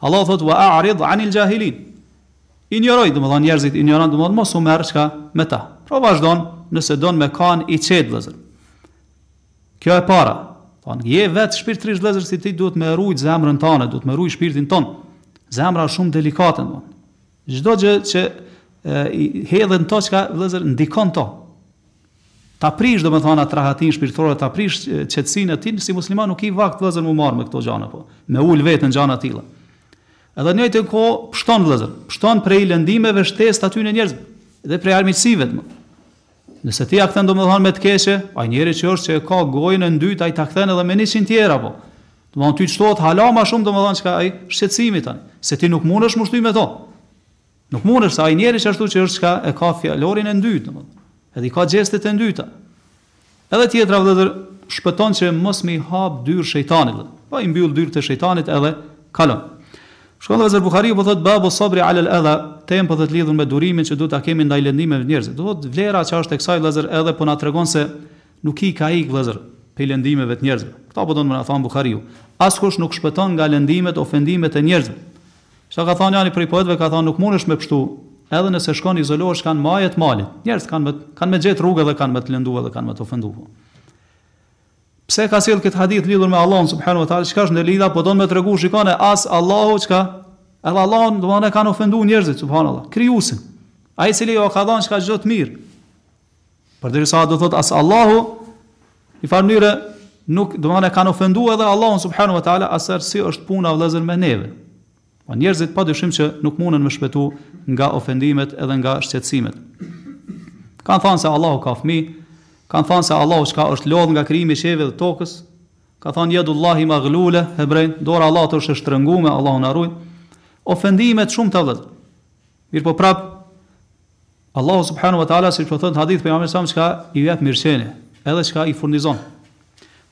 Allahu thotë, Wa a'rid 'an il-jahilin. Injoroj, domethënë njerëzit injorant, domethënë mos u merr çka me ta. Pra varet nëse don me kan i qetë vëllazër. Kjo e para, domethënë, po, je vetë shpirtërisht vëllazër si ti duhet me rujt zemrën tane, duhet me rujt shpirtin tan. Zemra është shumë delikate, domethënë. Çdo gjë që e, i hedh në to çka vëllazër ndikon në to. Ta prish domethënë atë rahatin shpirtërore, ta prish qetësinë, e ti si musliman nuk ki vakt vëllazër mu marr me këto gjëra po. Me ul veten në gjëra të tilla. Edhe në njëjtën kohë pshton vëllazër, pshton prej lëndimeve shtesë atyne njerëzve dhe prej armiqësive domethënë. Nëse ti ja kthen domethënë me të keqe, ai njeri që është që e ka gojën e ndytë, ai ta kthen edhe me 100 tjera po. Domethënë ty t'shtohet hala më shumë domethënë çka ai shqetësimi tani, se ti nuk mundesh mu shty me to. Nuk mundesh se ai njeri që ashtu që është çka e ka fjalorin e ndytë, domethënë. Edhe i ka gjestet e ndyta. Edhe tjetra vëllazër shpëton që mos me i hap dyrt e shejtanit. Dhe. Po i mbyll dyrt e shejtanit edhe kalon. Shiko vëllazër Buhariu po thot babu sabri ala al-adha, tema po thot lidhur me durimin që duhet ta kemi ndaj lëndimeve të njerëzve. Do thot vlera që është e kësaj vëllazër edhe po na tregon se nuk ki kah ik vëllazër pe lëndimeve të njerëzve. Kta po don më na thon Buhariu. Askush nuk shpëton nga lëndimet, ofendimet e njerëzve. Çka ka thanë njani prej poetëve ka thanë nuk munesh me pështu edhe nëse shkon izolohesh kah maje të malit njerëz kanë me me gjet rrugë edhe kanë me të lëndu edhe kanë me të ofendu po pse ka sjell këtë hadith lidhur me Allahun subhanahu wa taala çka është ndërlidhja po don me tregu shikone as Allahu çka edhe Allahun do të thonë kanë ofendu njerëzit subhanallahu krijuesin ai i cili ju ka dhënë çka çdo të mirë Përderisa do thot as Allahu i far mënyre nuk do të e kanë ofenduar edhe Allahun subhanahu wa taala atëherë si është puna vëllazër me neve. Po njerëzit pa dyshim që nuk mundën me shpëtu nga ofendimet edhe nga shqetësimet. Kan thënë se Allahu ka fëmijë, kan thënë se Allahu çka është lodh nga krijimi i qiellit dhe tokës. Ka thënë yadullahi maghlule, hebrejt, dora e Allahut është e shtrënguar, Allahu na ruaj. Ofendime të shumta vëllazër. Mirëpo prapë Allahu subhanahu wa taala siç po thotë në hadith pejgamberi sa çka i jep mirëqenie, edhe çka i furnizon.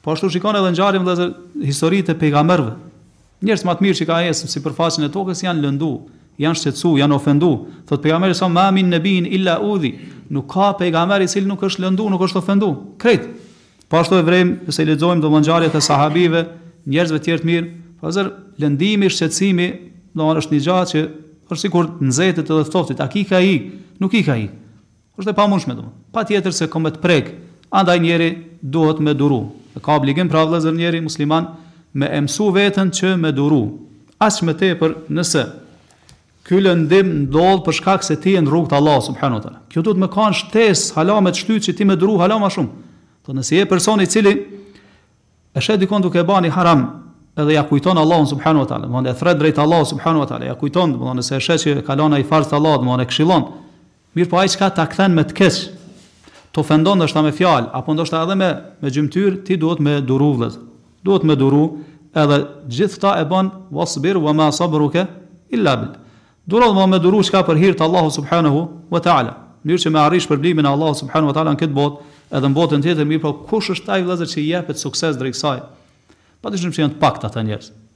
Po ashtu shikon edhe ngjarje vëllezër historitë e pejgamberëve. Njerëz ma të mirë që ka ec mbi sipërfaqen e tokës janë lëndu, janë shqetësu, janë ofendu. Thot pejgamberi sa ma min nebijin illa udhi, nuk ka pejgamber i cili nuk është lëndu, nuk është ofendu. Krejt. Po ashtu e vrejmë nëse i lexojmë do ngjarjet e sahabive, njerëzve të tjerë të mirë, pastaj lëndimi, shqetësimi, do të është një gjë që është sikur nxehtit edhe ftohtit, a ki kah ik, nuk ki kah ik. Është e pamundshme domethënë. Patjetër se ka me të prek, andaj njeri duhet me duru. E ka obligim pra vëllazër njeri musliman me e mësu veten që me duru. Aq më tepër nëse Ky lëndim ndodh për shkak se ti je në rrugë të Allahut subhanu teala. Kjo duhet me kanë shtesë hala me të shtyt që ti me duru hala ma shumë. Po nëse je person i cili e sheh dikon duke e ba një haram edhe ja kujton Allahun subhanu wa taala, domthonë e thret drejt Allahut subhanu wa taala, ja kujton, domthonë nëse e sheh që ka lënë ai farz të Allahut, domthonë e këshillon. Mirëpo ai çka ta kthen me të keq, t'ofendon ndoshta me fjalë, apo ndoshta edhe me me gjymtyrë, ti duhet me duru vëllez. Duhet me duru, edhe gjithë këta e bën wasbir wa ma sabruke illa billah. Duro domethënë me duru çka për hir të Allahut subhanehu wa ta'ala. Në mënyrë që me arrit shpërblimin e Allahut subhanehu wa ta'ala në këtë botë edhe në botën tjetër, mirëpo kush është ai vëllezër që i jepet sukses drejt kësaj? Padyshim që janë të paktë ata njerëz.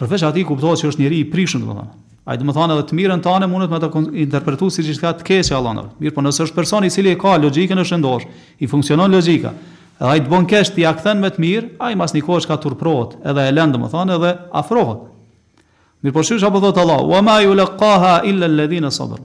Përveç atij kuptohet që është njeri i prishëm, domethënë. Ai domethënë edhe të mirën tande mundet me ta interpretu si diçka të keqe Allah na ruaj. Mirëpo nëse është person i cili e ka logjikën e shëndoshë, i funksionon logjika, edhe ai të bën keq ti ja kthen me të mirë, ai mas një kohe çka turprohet, edhe e lën domethënë edhe afrohet. Mirëpo qysh po thot Allah, "Wa ma yulaqqaha illa alladhina sabaru."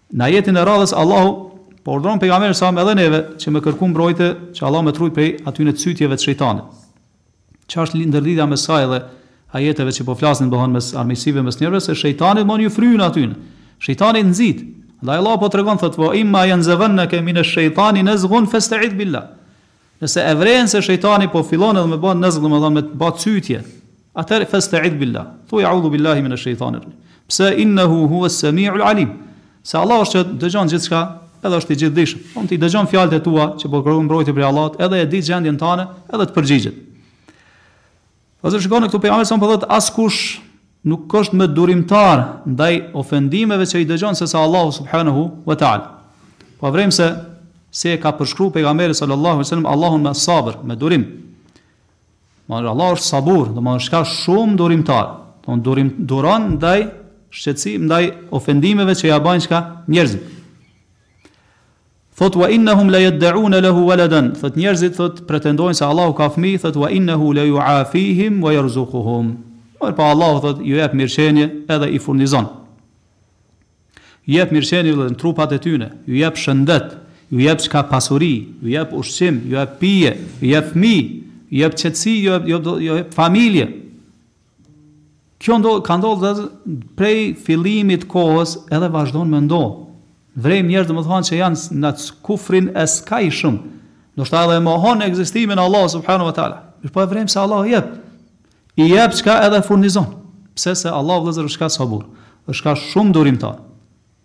Në ajetin e radhës Allahu po urdhëron pejgamberin sa edhe neve që me kërku mbrojtje që Allahu me trujt prej atyne cytjeve të shejtanit. Çka është ndërlidhja mes saj dhe ajeteve që po flasin domethënë mes armiqësive mes njerëzve se shejtani mund ju fryn aty. Shejtani nxit. Andaj Allahu po tregon thotë wa imma yanzaghannaka min ash-shaytani nazghun fasta'id billah. Nëse e vren se shejtani po fillon edhe me ba nezgh domethënë me të ba cytje atëherë festa'idh billah thuaj a'udhu billahi min ash-shejtanir rajim pse innehu huwes sami'ul alim se Allah është që dëgjon gjithçka edhe është i gjithëdijshëm domethënë ti dëgjon fjalët e tua që po kërkon mbrojtje prej Allahut edhe e di gjendjen tane edhe të përgjigjet Po shikoni këtu pejgamberi sa po thotë askush nuk është më durimtar ndaj ofendimeve që i dëgjon se sa Allahu subhanahu wa taala. Po vrejmë se si e ka përshkruar pejgamberi sallallahu alaihi wasallam Allahun me sabër, me durim. Domethënë Allahu është sabur, domethënë është çka shumë durimtar. Domethënë durim, duron ndaj shqetësim, ndaj ofendimeve që ja bajnë çka njerëzit. Thotë, Wa innahum la yad'una lehu waladan, thotë njerëzit thotë pretendojnë se Allahu ka fëmijë, thotë, Wa innahu la yu'afihim wa yarzuquhum, mirëpo Allahu thotë ju jep mirëqenie edhe i furnizon. Ju jep mirëqenie në trupat e tyne, ju jep shëndet, ju jep çka pasuri, ju jep ushqim, ju jep pije, ju jep fëmijë, ju jep qetësi, ju jep familje. Kjo ndodh, ka ndodhur prej fillimit të kohës edhe vazhdon me ndodh. Vrejmë njerëz domethënë që janë në kufrin e skajshëm. Ndoshta edhe e mohon ekzistimin e Allahut subhanahu wa taala. Mirëpo e vrejmë se Allahu jep. I jep çka edhe furnizon. Pse se Allahu vëllezër është çka sabur, është çka shumë durimtar.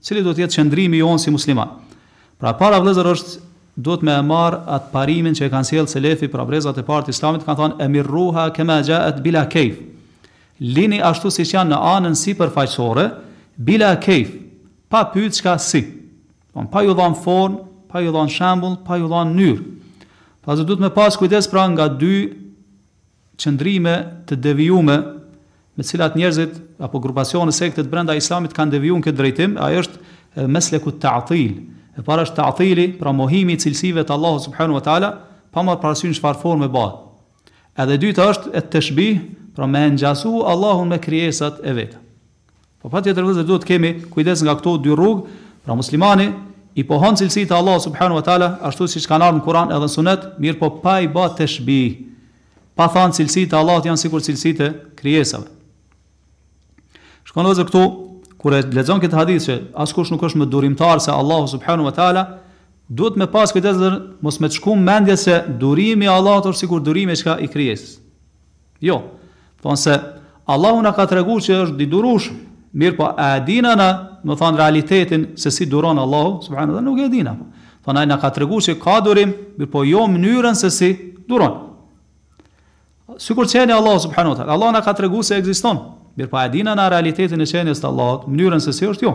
Cili duhet të jetë qëndrimi jonë si musliman? Pra e para vëllezër është duhet me e marr atë parimin që e kanë sjellë selefi pra brezat e parë të Islamit kanë thënë emirruha kema xhaet bila kejf. Lini ashtu siç janë në anën sipërfaqësore, bila kejf, pa pyet çka si. Domethënë pa ju dhanë formë, pa ju dhanë shembull, pa ju dhanë mënyrë. Pra duhet me pas kujdes pra nga dy qëndrime të devijume me të cilat njerëzit apo grupacione sektet brenda Islamit kanë deviju në këtë drejtim, ai është mesleku at-ta'til. E para është ta'tili, pra mohimi i cilësive të Allahut subhanahu wa ta'ala, pa marrë parasysh në çfarë forme bahet. Edhe e dyta është et-tashbih, pra me e ngjasu Allahun me krijesat e veta. Po patjetër vëllezër duhet të kemi kujdes nga këto dy rrugë, pra muslimani i pohon cilësitë e Allahut subhanahu wa taala ashtu siç kanë ardhur në Kur'an edhe në Sunet, mirëpo pa i ba teshbih, pa thanë cilësitë e Allahut janë sikur cilësitë e krijesave. Shikoni vëllezër këtu kur e lexon këtë hadith që askush nuk është më durimtar se Allahu subhanahu wa taala, duhet me pas kujdes mos me të shku mendja se durimi i Allahut është sikur durimi çka i krijesës. Jo, domethënë se Allahu na ka tregu që është i durushëm, mirëpo a e dina na, domethënë realitetin se si duron Allahu, subhanahu wa taala nuk e dina. Po. Domethënë na ka tregu që ka durim, mirëpo jo mënyrën se si duron. Sikur qenia e Allahut, subhanahu wa taala na ka tregu se egziston, mirëpo a e dina na realitetin e qenies të Allahut, mënyrën se si është jo.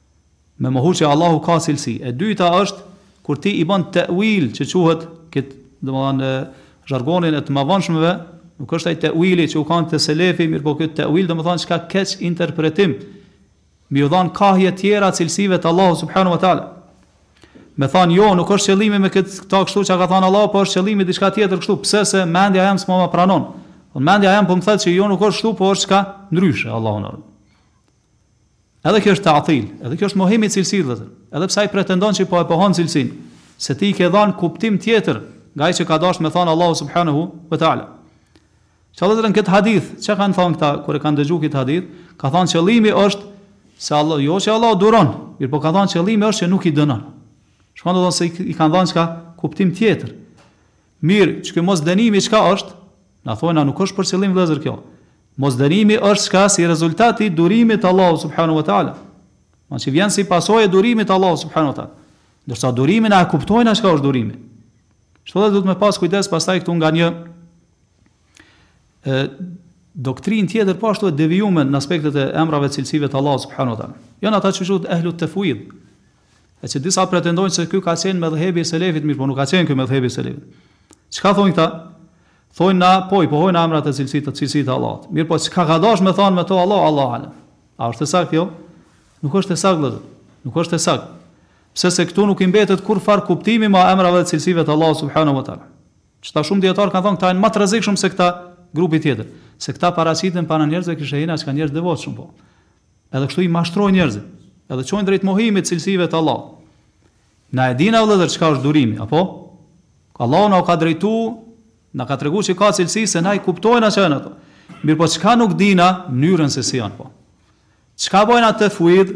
Me mohu që Allahu ka cilësi. E dyta është kur ti i bën ta'wil që quhet te, domethënë në zhargonin e të mëvonshmëve, nuk është ai ta'wili që u kanë te selefi, mirëpo ky ta'wil domethënë çka keq interpretim. Me ju dhan kahje tjera cilësive të Allahut subhanahu wa taala. Me thanë jo, nuk është qëllimi me këtë këta kështu që ka thënë Allahu, po është qëllimi diçka tjetër kështu. Pse se mendja jem s'ma pranon. Po mendja jem po më thotë se jo nuk është kështu, po është çka ndryshe Allahu na ruajt. Edhe kjo është ta'til, edhe kjo është mohim i cilësisë vëllazër. Edhe pse ai pretendon se po e pohon cilësinë, se ti i ke dhënë kuptim tjetër nga ai që ka dashur me thënë Allahu subhanahu wa taala. Vëllazër në këtë hadith, Çka kanë thënë këta kur e kanë dëgjuar këtë hadith? Ka thënë qëllimi është se Allah, jo që Allah duron, mirëpo ka thënë qëllimi është që nuk i dënon. Shkon domethënë se i kanë dhënë çka kuptim tjetër. Mirë, ky mosdënimi çka është? Na thonë nuk është për qëllim vëllezër kjo? Mosdënimi është çka si rezultat i durimit të Allahut subhanahu wa taala. Pasi vjen si pasojë e durimit të Allahut subhanahu wa taala. Ndërsa durimin na e kuptojna çka është durimi? Që duhet me pas kujdes pastaj këtu nga një doktrinë tjetër po ashtu e devijuar në aspektet e emrave cilësive të Allahut subhanahu wa taala. Jan ata që quhen ehlut tafwid, E që disa pretendojnë se ky ka qenë medhhebi i selefit, mirëpo nuk ka qenë ky medhhebi i selefit. Çka thonë këta? Thonë na po i pohojnë emrat e cilësitë të cilësitë të Allahut. Mirëpo çka ka dashur me thonë me to Allah, Allah alem. A është e saktë kjo? Nuk është e saktë vëllazër. Nuk është e saktë. Pse se këtu nuk i mbetet kurrfarë kuptimi ma emrave dhe cilësive të Allahut subhanahu wa taala. Që shumë dijetarë kanë thonë këta janë më të rrezikshëm se këta grupi tjetër, se këta paraqiten para njerëzve që janë çka njerëz të devotshëm po. Edhe kështu i mashtrojnë njerëzit, edhe çojnë drejt mohimit të cilësive të Allahut. Na e dina vëllezër çka është durimi, apo? Allahu na u ka drejtu, na ka tregu që ka cilësi se na i kuptojna çka janë ato. Mirëpo çka nuk dina, mënyrën se si janë po. Çka bojna tefuid,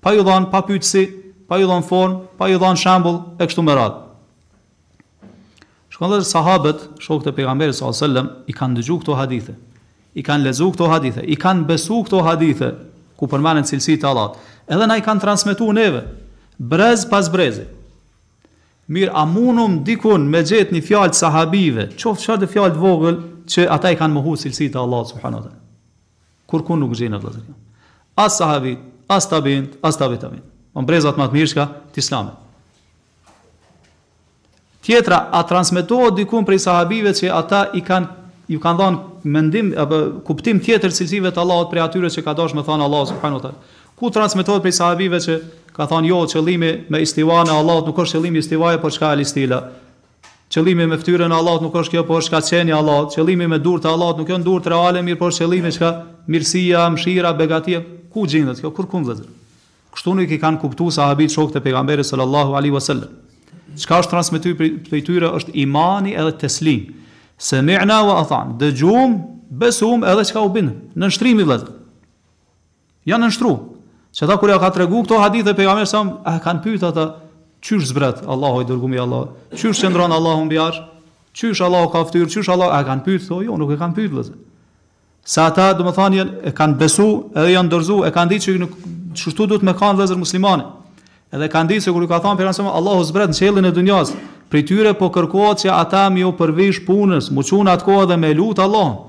Pa ju dhanë, pa pyet si, pa ju dhanë formë, pa ju dhanë shembull e kështu me radhë. Shkon sahabët, shokët e pejgamberit sallallahu alajhi wasallam, i kanë dëgju këto hadithe. I kanë lexu këto hadithe, i kanë besu këto hadithe ku përmenden cilësitë e Allahut. Edhe na i kanë transmetuar neve brez pas brezi. Mirë, a munum dikund me gjetë një fjalë të sahabive, qoftë edhe fjalë të vogël që ata i kanë mohu cilësitë e Allahut subhanahu te. Kurrkund nuk gjen o vëllazër. As sahabët, as tabiint, as tabi tabiin. Jon brezat më të mirë çka të islamit. Tjetra, a transmetohet dikund prej sahabive që ata i kanë ju kanë dhënë mendim apo kuptim tjetër cilësive të Allahut prej atyre që ka dashur me thënë Allahu subhanahu wa taala. Ku transmetohet prej sahabive që ka thënë jo qëllimi me istiwan e Allahut nuk është qëllimi istiwaja por çka al istila. Qëllimi me fytyrën e Allahut nuk është kjo, po është çka qenia e Allahut. Qëllimi me durët e Allahut nuk janë durët reale, mirëpo është qëllimi çka mirësia, mëshira, begatia. Ku gjendet kjo? Kurkund vëllazër. Kështu nuk i kanë kuptuar sahabit shokët e pejgamberit sallallahu alaihi wasallam. Çka është transmetuar prej tyre është imani edhe teslim. Semi'na wa ata'na, dëgjum, besum edhe çka u bindëm. Nënshtrimi vëllazër. Janë nënshtru. Se ata kur ua ka tregu këto hadithe pejgamberi s.a.s. a e kanë pyet ata qysh zbret Allahu i dërguar i Allahut, qysh qëndron Allahu mbi arsh, qysh Allahu ka fytyrë, qysh Allahu e kanë pyet, thonë jo, nuk e kanë pyet vëllazër. Se ata do të thonë janë e kanë besu, edhe janë dorzu, e kanë ditë që qështu duhet me kanë vëllazër muslimani. Edhe kanë ditë se kur i ka thënë pejgamberi s.a.s. Allahu zbret në qiellin e dunjas, prej tyre po kërkohet që ata me iu përvish punës, m'u çu n'atë kohë dhe me lut Allahun.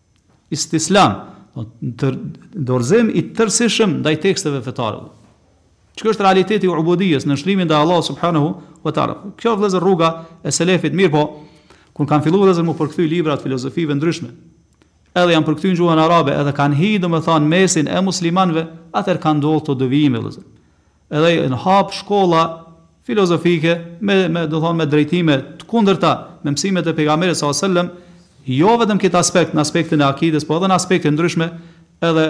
Istislam, do dorëzim i tërësishëm ndaj teksteve fetare. Çka është realiteti i ubudijes, nënshtrimi ndaj Allahut subhanahu wa taala. Kjo është vëllazër rruga e selefit, mirëpo, kur kanë filluar vëllazër m'u përkthy librat e filozofive të ndryshme, edhe janë përkthy në gjuhën arabe, edhe kanë hi, domethënë n'mesin e muslimanëve, atëherë kanë ndodhur këto devijime vëllazër. Edhe janë hap shkolla filozofike me me do të thonë me drejtime të kundërta me mësimet e pejgamberit sallallahu alejhi wasallam, jo vetëm n'këtë aspekt në aspektin e akides por edhe në aspekte të ndryshme edhe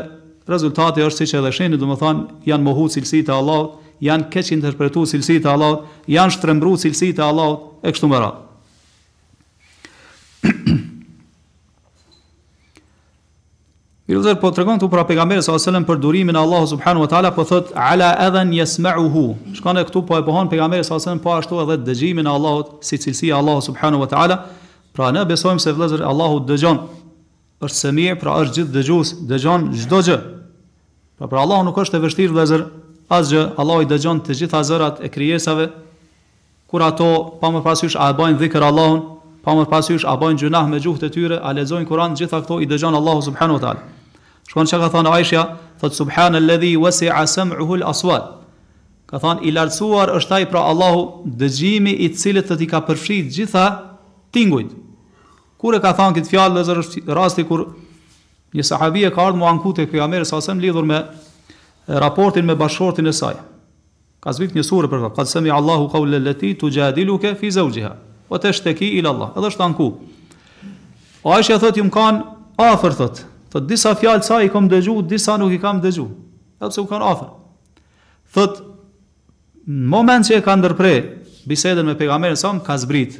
rezultati është siç e dhe shihni do të thonë janë mohu cilësitë e Allahut, janë keqinterpretu cilësitë e Allahut, janë shtrembru cilësitë e Allahut e kështu me radhë. Vëllezër po tregon këtu pra pejgamberi sallallahu alajhi wasallam për durimin e Allahut subhanahu wa taala po thot ala edhen jesma'uhu. Shikoni këtu po e pohon pejgamberi sallallahu alajhi wasallam po ashtu edhe dëgjimin e Allahut si cilësi e Allahut subhanahu wa taala. Pra ne besojmë se vëllezër Allahu dëgjon. Është Semi', pra është gjithëdëgjues, dëgjon çdo gjë. Pra për Allahun nuk është e vështirë vëllezër asgjë. Allahu i dëgjon të gjitha zërat e krijesave. Kur ato, pa marrë parasysh a e bajnë dhikër Allahun, pa marrë parasysh a bajnë gjynah me gjuhët e tyre, a lexojnë Kur'an, gjitha këto i dëgjon Allahu subhanahu wa ta'ala. Shikoni çka ka thënë Aishja, thotë subhanalladhi wasi'a sam'uhu al-aswat. Ka thënë i lartësuar është ai pra Allahu, dëgjimi i të cilit, thotë i ka përfshi të gjitha tingujt. Kur e ka thënë këtë fjalë, vëllazër është rasti kur një sahabie ka ardhur m'u anku te pejgamberi s.a.s. lidhur me raportin me bashkëshortin e saj. Ka zbrit një sure për këtë, Kad semi'a Allahu kaule lleti tujadiluke fi zaujiha wa tashtaki ila Allah. Edhe është anku. Aisha thotë jam kanë afër thotë. Thotë disa fjalë ca i kam dëgju, disa nuk i kam dëgju. Edhe pse jam kanë afër. Thotë në moment që e ka ndërpre bisedën me pejgamberin s.a.s. ka zbrit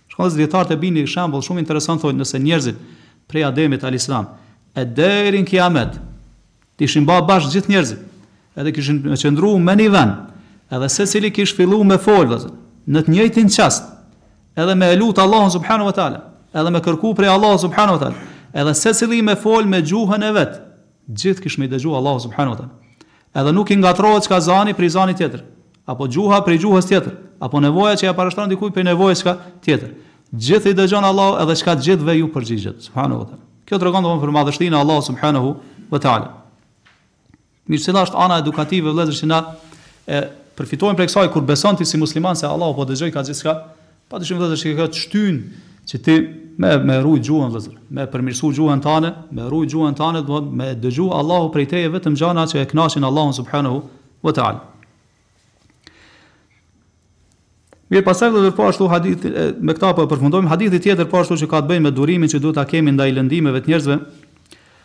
Shiko dijetarët e bijnë një shembull shumë interesant thojnë nëse njerzit prej Ademit alejhi selam e deri në kijamet të ishin ba bashkë të gjithë njerzit edhe kishin qëndru në një vend edhe secili kish fillu me fol vëzër në të njëjtin çast edhe me e lut Allahun subhanu wa taala edhe me kërku prej Allahu subhanu wa taala edhe secili me fol me gjuhën e vet gjithë kish me i dëgju Allahu subhanu wa taala Edhe nuk i ngatrohet çka zani prej zanit tjetër, apo gjuha prej gjuhës tjetër, apo nevoja që ia parashtron dikush prej nevojës çka tjetër. Të gjithë i dëgjon Allahu edhe çka të gjithëve ju përgjigjet. Subhanahu wa ta'ala. Kjo tregon domthonë për madhështinë e Allahut subhanahu wa ta'ala. Mirë, cila është ana edukative vëllezër që na e përfitojmë prej kësaj kur beson ti si musliman se Allahu po dëgjojka gjithçka, Padyshim vëllazër që kjo të shtyn që ti me e rujt gjuhën vëllazër, me e përmirësu gjuhën tane, me e rujt gjuhën tane, dhe me dëgju Allahu prej teje vetëm gjana që e kënaqin Allahun subhanehu ve teala. Mirë pastaj vëllazër po ashtu hadith me këta po e përfundojmë hadithi tjetër po ashtu që ka të bëjë me durimin që duhet ta kemi ndaj lëndimeve të njerëzve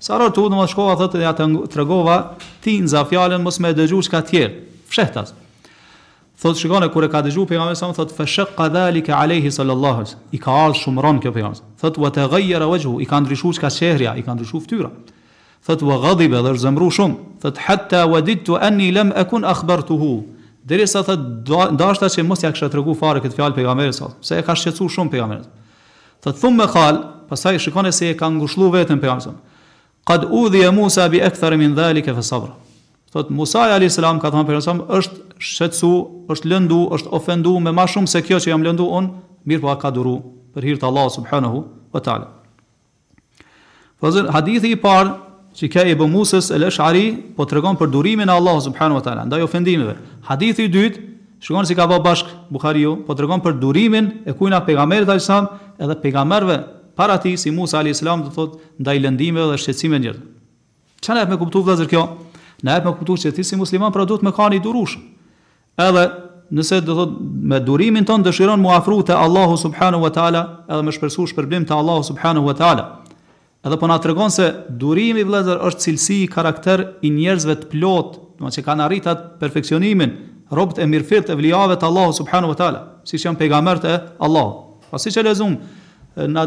Sarartuhu domethënë shkova thotë ja tregova tinza fjalën mos me dëgju çka tjerë fshehtas thotë shikone kur e ka dëgju pejgamberi sa thotë fa shaqqa zalika alayhi sallallahu i ka ardh shumë ron kjo pejgamberi thotë wa taghayyara wajhu i ka ndryshuar çka çehrja i ka ndryshuar fytyra thotë wa ghadiba dhe është zemru shumë thotë hatta wadidtu anni lam akun akhbartuhu derisa thotë dashta që mos ja kisha tregu fare këtë fjalë pejgamberit sa se e ka shqetësuar shumë pejgamberin Thotë, Thumme kal, pastaj shikoni si e ka ngushëllu veten pejgamberi sa. Kad udhie Musa bi ekthar min zalike fe saber. Thotë Musai alejhi selam ka thënë pejgamberi sa është shqetësu, është lëndu, është ofendu me më shumë se kjo që jam lëndu unë, mirëpo a ka duru për hir të Allahut subhanahu wa taala. Vëllezër, hadithi i parë që i ka Ebu Musës el Eshari po tregon për durimin e Allahu subhanahu wa taala ndaj ofendimeve. Hadithi i dytë, shikoni si ka bë bashk Buhariu, po tregon për durimin e kujna pejgamberit alayhis salam edhe pejgamberëve para tij si Musa alayhis salam domethënë ndaj lëndimeve dhe shqetësimeve të njerëzve. Çfarë na jep me kuptu vëllazër kjo? Na jep me kuptu që ti si musliman pra duhet me kanë i durushëm. Edhe nëse domethënë me durimin ton dëshiron mu afru te Allahu subhanahu wa taala edhe me shpresu shpërblim te Allahu subhanahu wa taala. Edhe po na tregon se durimi vëllezër është cilësi e karakter i njerëzve të plot, domethënë që kanë arrit atë perfeksionimin, robët e mirëfillt evlijave të Allahu subhanahu wa taala, siç janë pejgamberët e Allahut. Po siç e lexum na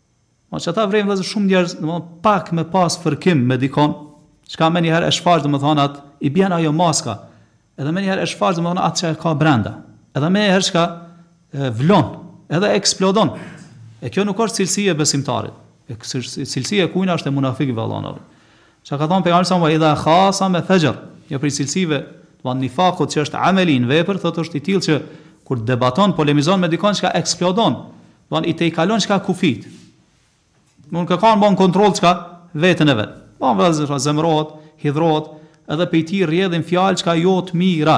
Pa që ta vërejmë vëllezër shumë njerëz, domethënë pak me pas fërkim me dikon, çka menjëherë e shfaq, domethënë atë, i bjen ajo maska, edhe menjëherë e shfaq, domethënë atë që e ka brenda, edhe menjëherë çka vlon, edhe eksplodon, e kjo nuk është cilësi e besimtarit, e cilësi e kujna është e munafikëve, Allah në Çka ka thënë pejgamberi sa idha khasa me fexher, një prej cilësive të nifakut që është ameli në vepër, thotë është i tillë që kur debaton, polemizon me dikon çka eksplodon, domthonë i tejkalon çka kufijtë. Nuk ka me kanë bën kontroll çka veten e vet. Po vëllezër pra zemërohet, hidhrohet, edhe prej tij rrjedhin fjalë çka jo të mira.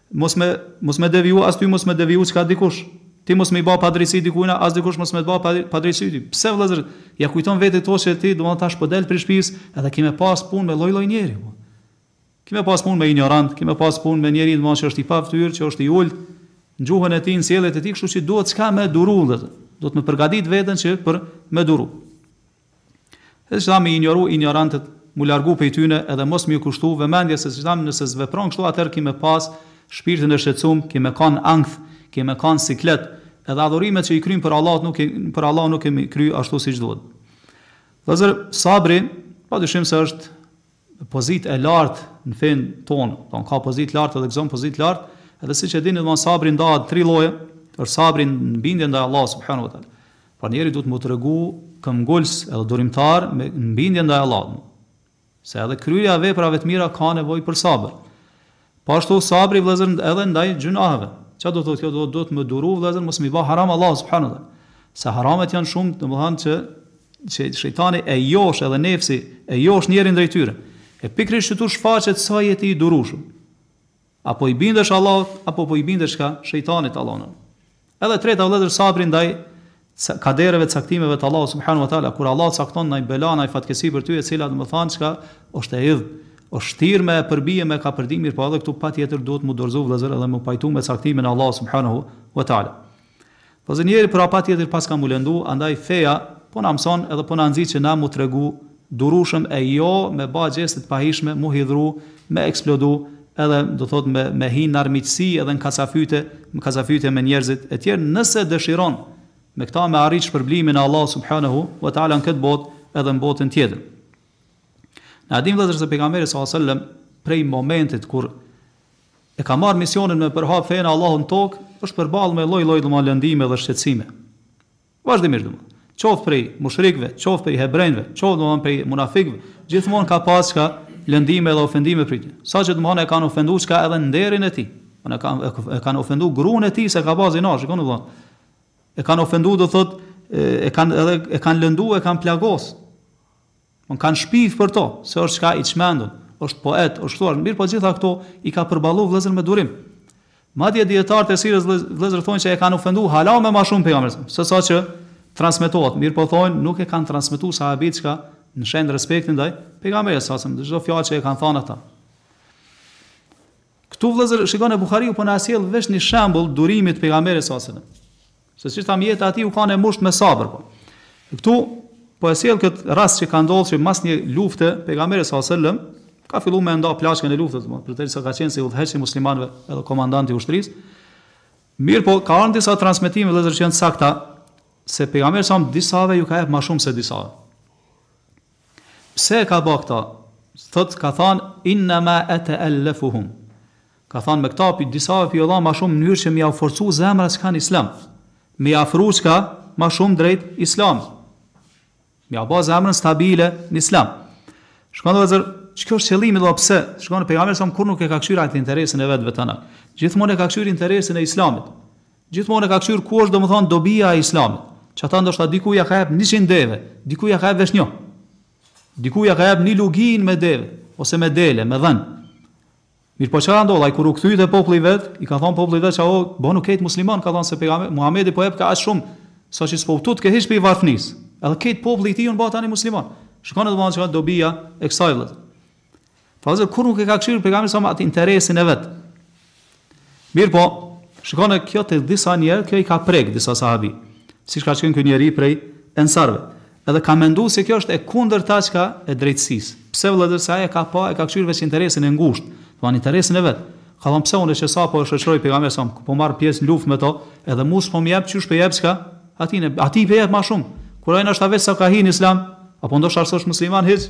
Mos me mos me devijue as ty mos me deviju çka dikush. Ti mos me i bë padrejtësi dikujna, as dikush mos me të bë padrejtësi ty. Pse vëllazër, ja kujton vetes që ti domethënë tash po del prej shtëpisë, edhe ki me pas punë me lloj-lloj njeri. Ki me pas punë me injorant, ki me pas punë me njeri domethënë që është i pafytyrë, që është i ulët në gjuhën e tij, në sjelljet e tij, kështu që duhet çka me duru vëllazër. Duhet me përgatit veten që për me duru. Siç thamë, me i injoru injorantët, m'u largu prej tyne edhe mos m'iu kushtu vëmendje se siç thamë nëse s'vepron kështu atëherë ki me pas shpirtin e shqetësum, ki me kanë ankth, ki me kanë siklet, edhe adhurimet që i kryjmë për Allahut nuk për Allahun nuk i ki me kry ashtu siç duhet. Vëllezër, sabri padyshim se është pozitë e lartë në fenë tonë, domthon ka pozitë lartë edhe gëzon pozitë të lartë, edhe siç e dini domthon sabri ndahet tri lloje, është sabri në bindje ndaj Allahut subhanahu wa taala. Pra njeri duhet m'u tregu këmbgulës edhe durimtar me në bindje ndaj Allahut. Se edhe kryerja e veprave të mira ka nevojë për sabër. Po ashtu sabri vëllezër edhe ndaj gjynaheve. Çfarë do të thotë kjo? Do të thotë duhet me duru vëllezër mos me i bë haram Allahu subhanahu teala. Se haramet janë shumë, domethënë që që shejtani e josh edhe nefsi, e josh njerin drejt tyre. E pikërisht këtu shfaqet sa je ti i durueshëm. Apo i bindesh Allahut, apo po i bindesh çka shejtanit Allahun. Edhe e treta vëllezër sabri ndaj kadereve caktimeve të Allahut subhanu wa taala kur Allah cakton naj bela naj fatkeqësi për ty e cila domethënë çka është e idhët është shtir me e përbije me e kapërdi mirëpo edhe këtu patjetër duhet m'u dorëzu vëllezër edhe m'u pajtu me caktimin e Allahut subhanahu wa taala po vëllezër njeri për patjetër paska m'u lëndu andaj feja po na mëson edhe po na nxit që na m'u tregu durushëm e jo me ba gjeste të pahijshme m'u hidhru me eksplodu edhe do thot me me hi n'armiqësi edhe në kacafyte në kacafytje me njerzit e tjerë nëse dëshiron me këtë me arrit shpërblimin e Allahut subhanehu ue teala në këtë botë edhe në botën tjetër na e dim vëllezër se pejgamberi sallallahu alejhi wasallam prej momentit kur e ka marr misionin me përhap fenë e Allahut në tokë është përball me lloj lloj domon lëndime dhe shqetësime Vazhdimisht domethënë, qoftë prej mushrikëve, qoftë prej hebrenjve, qoftë domethënë prej munafikëve, gjithmonë ka pas çka, lëndime dhe ofendime prej tyre. Saqë domethënë e kanë ofendu çka edhe nderin e tij. Domethënë e kanë e kanë ofendu gruan e tij se ka ba zina, shikoni domethënë. E kanë ofendu do thotë e kanë edhe e kanë lëndu e kanë plagos. kanë shpif për to, se është çka i çmendun, është poet, është kështu, mirëpo gjitha këto i ka përballu vëllezër me durim. Madje dijetarët e sirës vëllezër thonë që e kanë ofendu hala me ma shumë pejgamberin, se sa që transmetohet, mirëpo thonë nuk e kanë transmetu sahabët çka në shenjë respekti ndaj pejgamberit sa çdo fjalë që e kanë thënë ata. Këtu vëllezër shikoni Buhariu po na sjell veç një shembull durimi të pejgamberit sallallahu alajhi wasallam. Se siç thamë jeta e tij u kanë e mushtë me sabër po. Këtu po e sjell kët rast që ka ndodhur që mas një lufte pejgamberi sallallahu alajhi wasallam ka filluar me nda plaçkën e luftës, domethënë përderisa ka qenë si udhëheqës i muslimanëve, edhe komandanti i ushtrisë. Mirëpo ka ardhur disa transmetime vëllezër që janë të sakta se pejgamberi sa disave ju ka jep më shumë se disave. Pse e ka ba këta? Thotë ka thanë, Innama ata'allafuhum. Ka thanë me këta disave po u jap ma shumë mënyrë që me ja forcu zemrat çka në Islam. Me ja afru çka ma shumë drejt Islamit. Me ja ba zemrën stabile në Islam. Shikoni vëllezër, çka është qëllimi dhe pse? Shikoni pejgamberi sa kurrë nuk e ka kqyr atë interesin e vetvetes. Gjithmonë e ka kqyr interesin e Islamit. Gjithmonë e ka kqyr ku është domethënë dobija e islamit. Që ata ndoshta dikujt ja ka jep njëqind deve, dikujt ja ka jep veç një. Dikujt ja ka jep një luginë me deve, ose me dele, me dhën. Mirpo çka ka ndodhur, ai kur u kthye te populli i vet, i ka thënë popullit vet se o, bëhuni krejt musliman, ka thënë se pejgamberi Muhamedi po jepka aq shumë, saqë s'po u tutke hiç prej varfënisë. Edhe krejt populli i tij u bë tani musliman. Shikoni domethënë çka dobija e kësaj vëllezër. Pra dhe kurrë nuk e ka kqyr pejgamberi sa atë interesin e vet. Mirëpo, shikoni kjo te disa njerëz, kjo i ka prekë disa sahabi. Siç ka qenë ky njeri prej ensarëve. Edhe ka mendu se kjo është e kundërta çka e drejtësisë. Pse vëllezër se ai e ka pa e ka kqyr veç interesin e ngushtë. Domethënë interesin e vet. Ka thonë pse unë që sa po e shoqëroj pejgamberi sa po marr pjesë në luftë me to, edhe mu s'po më jep qysh po jep çka atina. Atij po jep ma shumë. Kur ai ndoshta veç sa ka hi në islam, apo ndoshta s'është musliman hiç,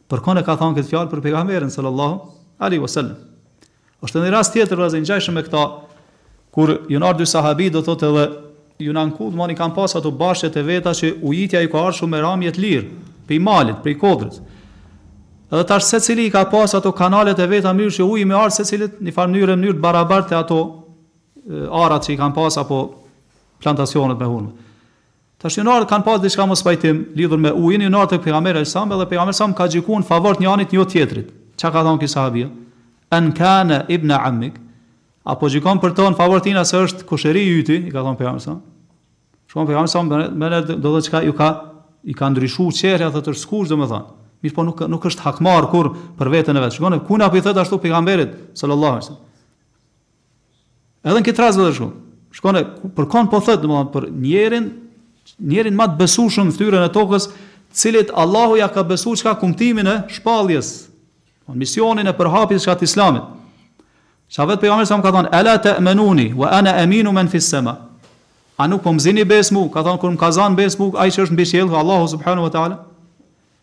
Për këna ka thënë këtë fjalë për pejgamberin sallallahu alaihi wasallam. Është një rast tjetër vëllazë i ngjashëm me këta kur ju nanë dy sahabi do thotë edhe ju nanë anku domethënë kanë pas ato bahçet e veta që ujitja i ka ardhur me ramje të lirë, pe malit, pe kodrës. Edhe tash secili ka pas ato kanalet e veta mënyrë që uji me ardh secilit në farë mënyrë mënyrë të barabartë ato arat që i kanë pas apo plantacionet me hurme. Tash i nanë kanë pas diçka mospajtim lidhur me ujin, i nanë ardh tek pejgamberi alejhi selam edhe pejgamberi selam ka gjyku në favor të njanit jo tjetrit. Çka ka thonë ky sahabija? En kane ibne ammik, a po gjykon për të në favor të tina se është kusheri i yti, i ka thonë pejgamberi selam. Shikoni pejgamberi selam me, me, me do të thotë çka ju ka i ka ndryshu çehra thotë është skuq domethënë. Mirëpo nuk nuk është hakmarrë kurrë për veten e vet. Shikoni kujna po i thotë ashtu pejgamberit sallallahu alaihi wasallam. Edhe në këtë rast vetë shkon. Shkon e për kon po thot domethënë për njërin njërin më të besueshëm në fytyrën e tokës, të cilit Allahu ja ka besuar çka kumtimin e shpalljes, po misionin e përhapjes çka të islamit. Saqë vetë pejgamberi s.a.s. ka thënë, "Ela ta'menuni wa ana aminu man fis sama." A nuk po më zini besë mu, ka thonë, kur më ka zanë besë mu, ai që është mbi qiell, Allahu subhanahu wa ta'ala,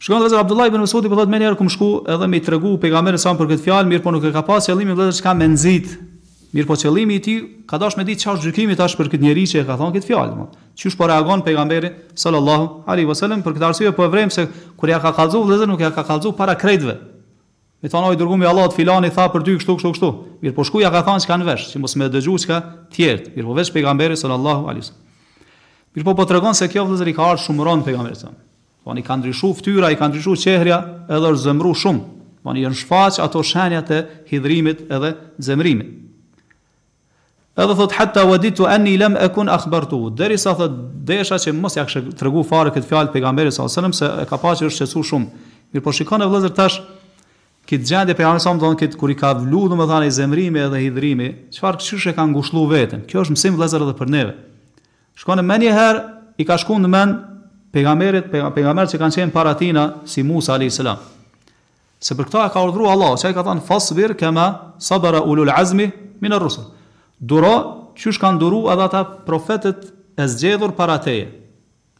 Shikoni vëllezër Abdullah ibn Mes'udi po thotë menjëherë kum shku edhe me i tregu pejgamberit s.a.s. për këtë fjalë, mirëpo nuk e ka pas qëllimin vëllezër çka me nxit. Mirëpo qëllimi i tij ka dashur me ditë çfarë është gjykimi tash për këtë njeri që e ka thënë këtë fjalë domthon. Qysh po reagon pejgamberi sallallahu alaihi wasallam për këtë arsye po e vrejm se kur ja ka kallxu vëllezër nuk ja ka kallxu para krejtëve. Me thonë o i dërgumi i Allahut filani tha për ty kështu kështu kështu. Mirëpo shku ja ka thënë çka në vesh, që mos me dëgju çka të tjerët. Mirëpo veç pejgamberi sallallahu alaihi wasallam. Mirëpo po tregon se kjo vëllezër i ka ardhur shumë rëndë pejgamberit sallallahu Domthon i ka ndryshu ftyra, i ka ndryshu çehrja edhe është zemru shumë. Domthon i janë shfaq ato shenja të hidhrimit edhe zemrimit. Edhe thot hatta wadidtu anni lam akun akhbartu. Deri sa thot desha që mos ja kishë tregu fare këtë fjalë pejgamberit sallallahu alajhi wasallam se e ka pa që është shqetësu shumë. Mirëpo shikone vëllezër tash në këtë gjendje pejgamberi sallallahu alajhi wasallam kur i ka vlu domethënë zemrimi edhe hidhrimi, çfarë qysh e ka ngushëllu veten. Kjo është mësim vëllazër edhe për neve. Shikoni menjëher i kanë shku në mend pejgamberit pejgamberët që kanë qenë para tina si Musa alayhis salam se për këta e ka urdhëruar Allahu se i ka thënë fasbir kama sabara ulul azmi min ar-rusul duro qysh kanë duru edhe ata profetët e zgjedhur para teje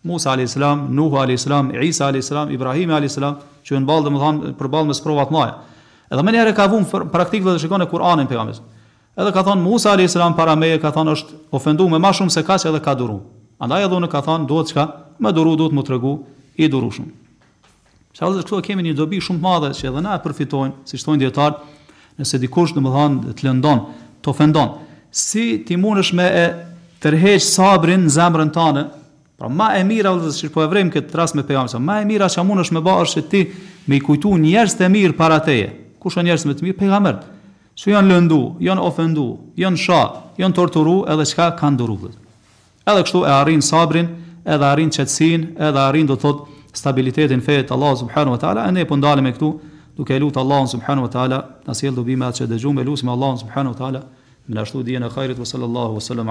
Musa alayhis salam Nuhu alayhis salam Isa alayhis salam Ibrahim alayhis salam që janë ballë domethënë përball me sprova të mëdha edhe menjëherë e ka vënë në praktikë dhe shikon e Kur'anin pejgamberit Edhe ka thënë Musa alejhi selam para meje ka thënë është ofendu me ma shumë se kaq edhe ka duru. Andaj edhe unë ka thënë duhet çka me duru duhet mu tregu i durushëm. Saqë vëllezër këtu e kemi një dobi shumë të madhe që edhe na e përfitojmë, siç thonë dijetarët, nëse dikush domethënë të lëndon, të ofendon, si ti mundesh me e tërheq sabrin në zemrën tënde, Pra ma e mira vëllezër që po e vrejm në këtë rast me pejgamberin s.a.s., ma e mira që mundesh me bë është ti me i kujtu njerëzit e mirë para teje. Kush janë njerëzit më të mirë? Pejgamberët. Si janë lëndu, janë ofendu, janë sha, janë torturu edhe çka kanë duru vëllezër. Edhe kështu e arrin sabrin, edhe arrin qetësinë, edhe arrin do të thotë stabilitetin në fe të Allahut subhanahu wa taala, e ne po ndalemi këtu duke e lutur Allahun subhanahu wa taala, me na sjell dobi me atë që dëgjojmë, e lusim Allahun subhanahu wa taala, me na shtu dijen e hajrit, sallallahu wasallam.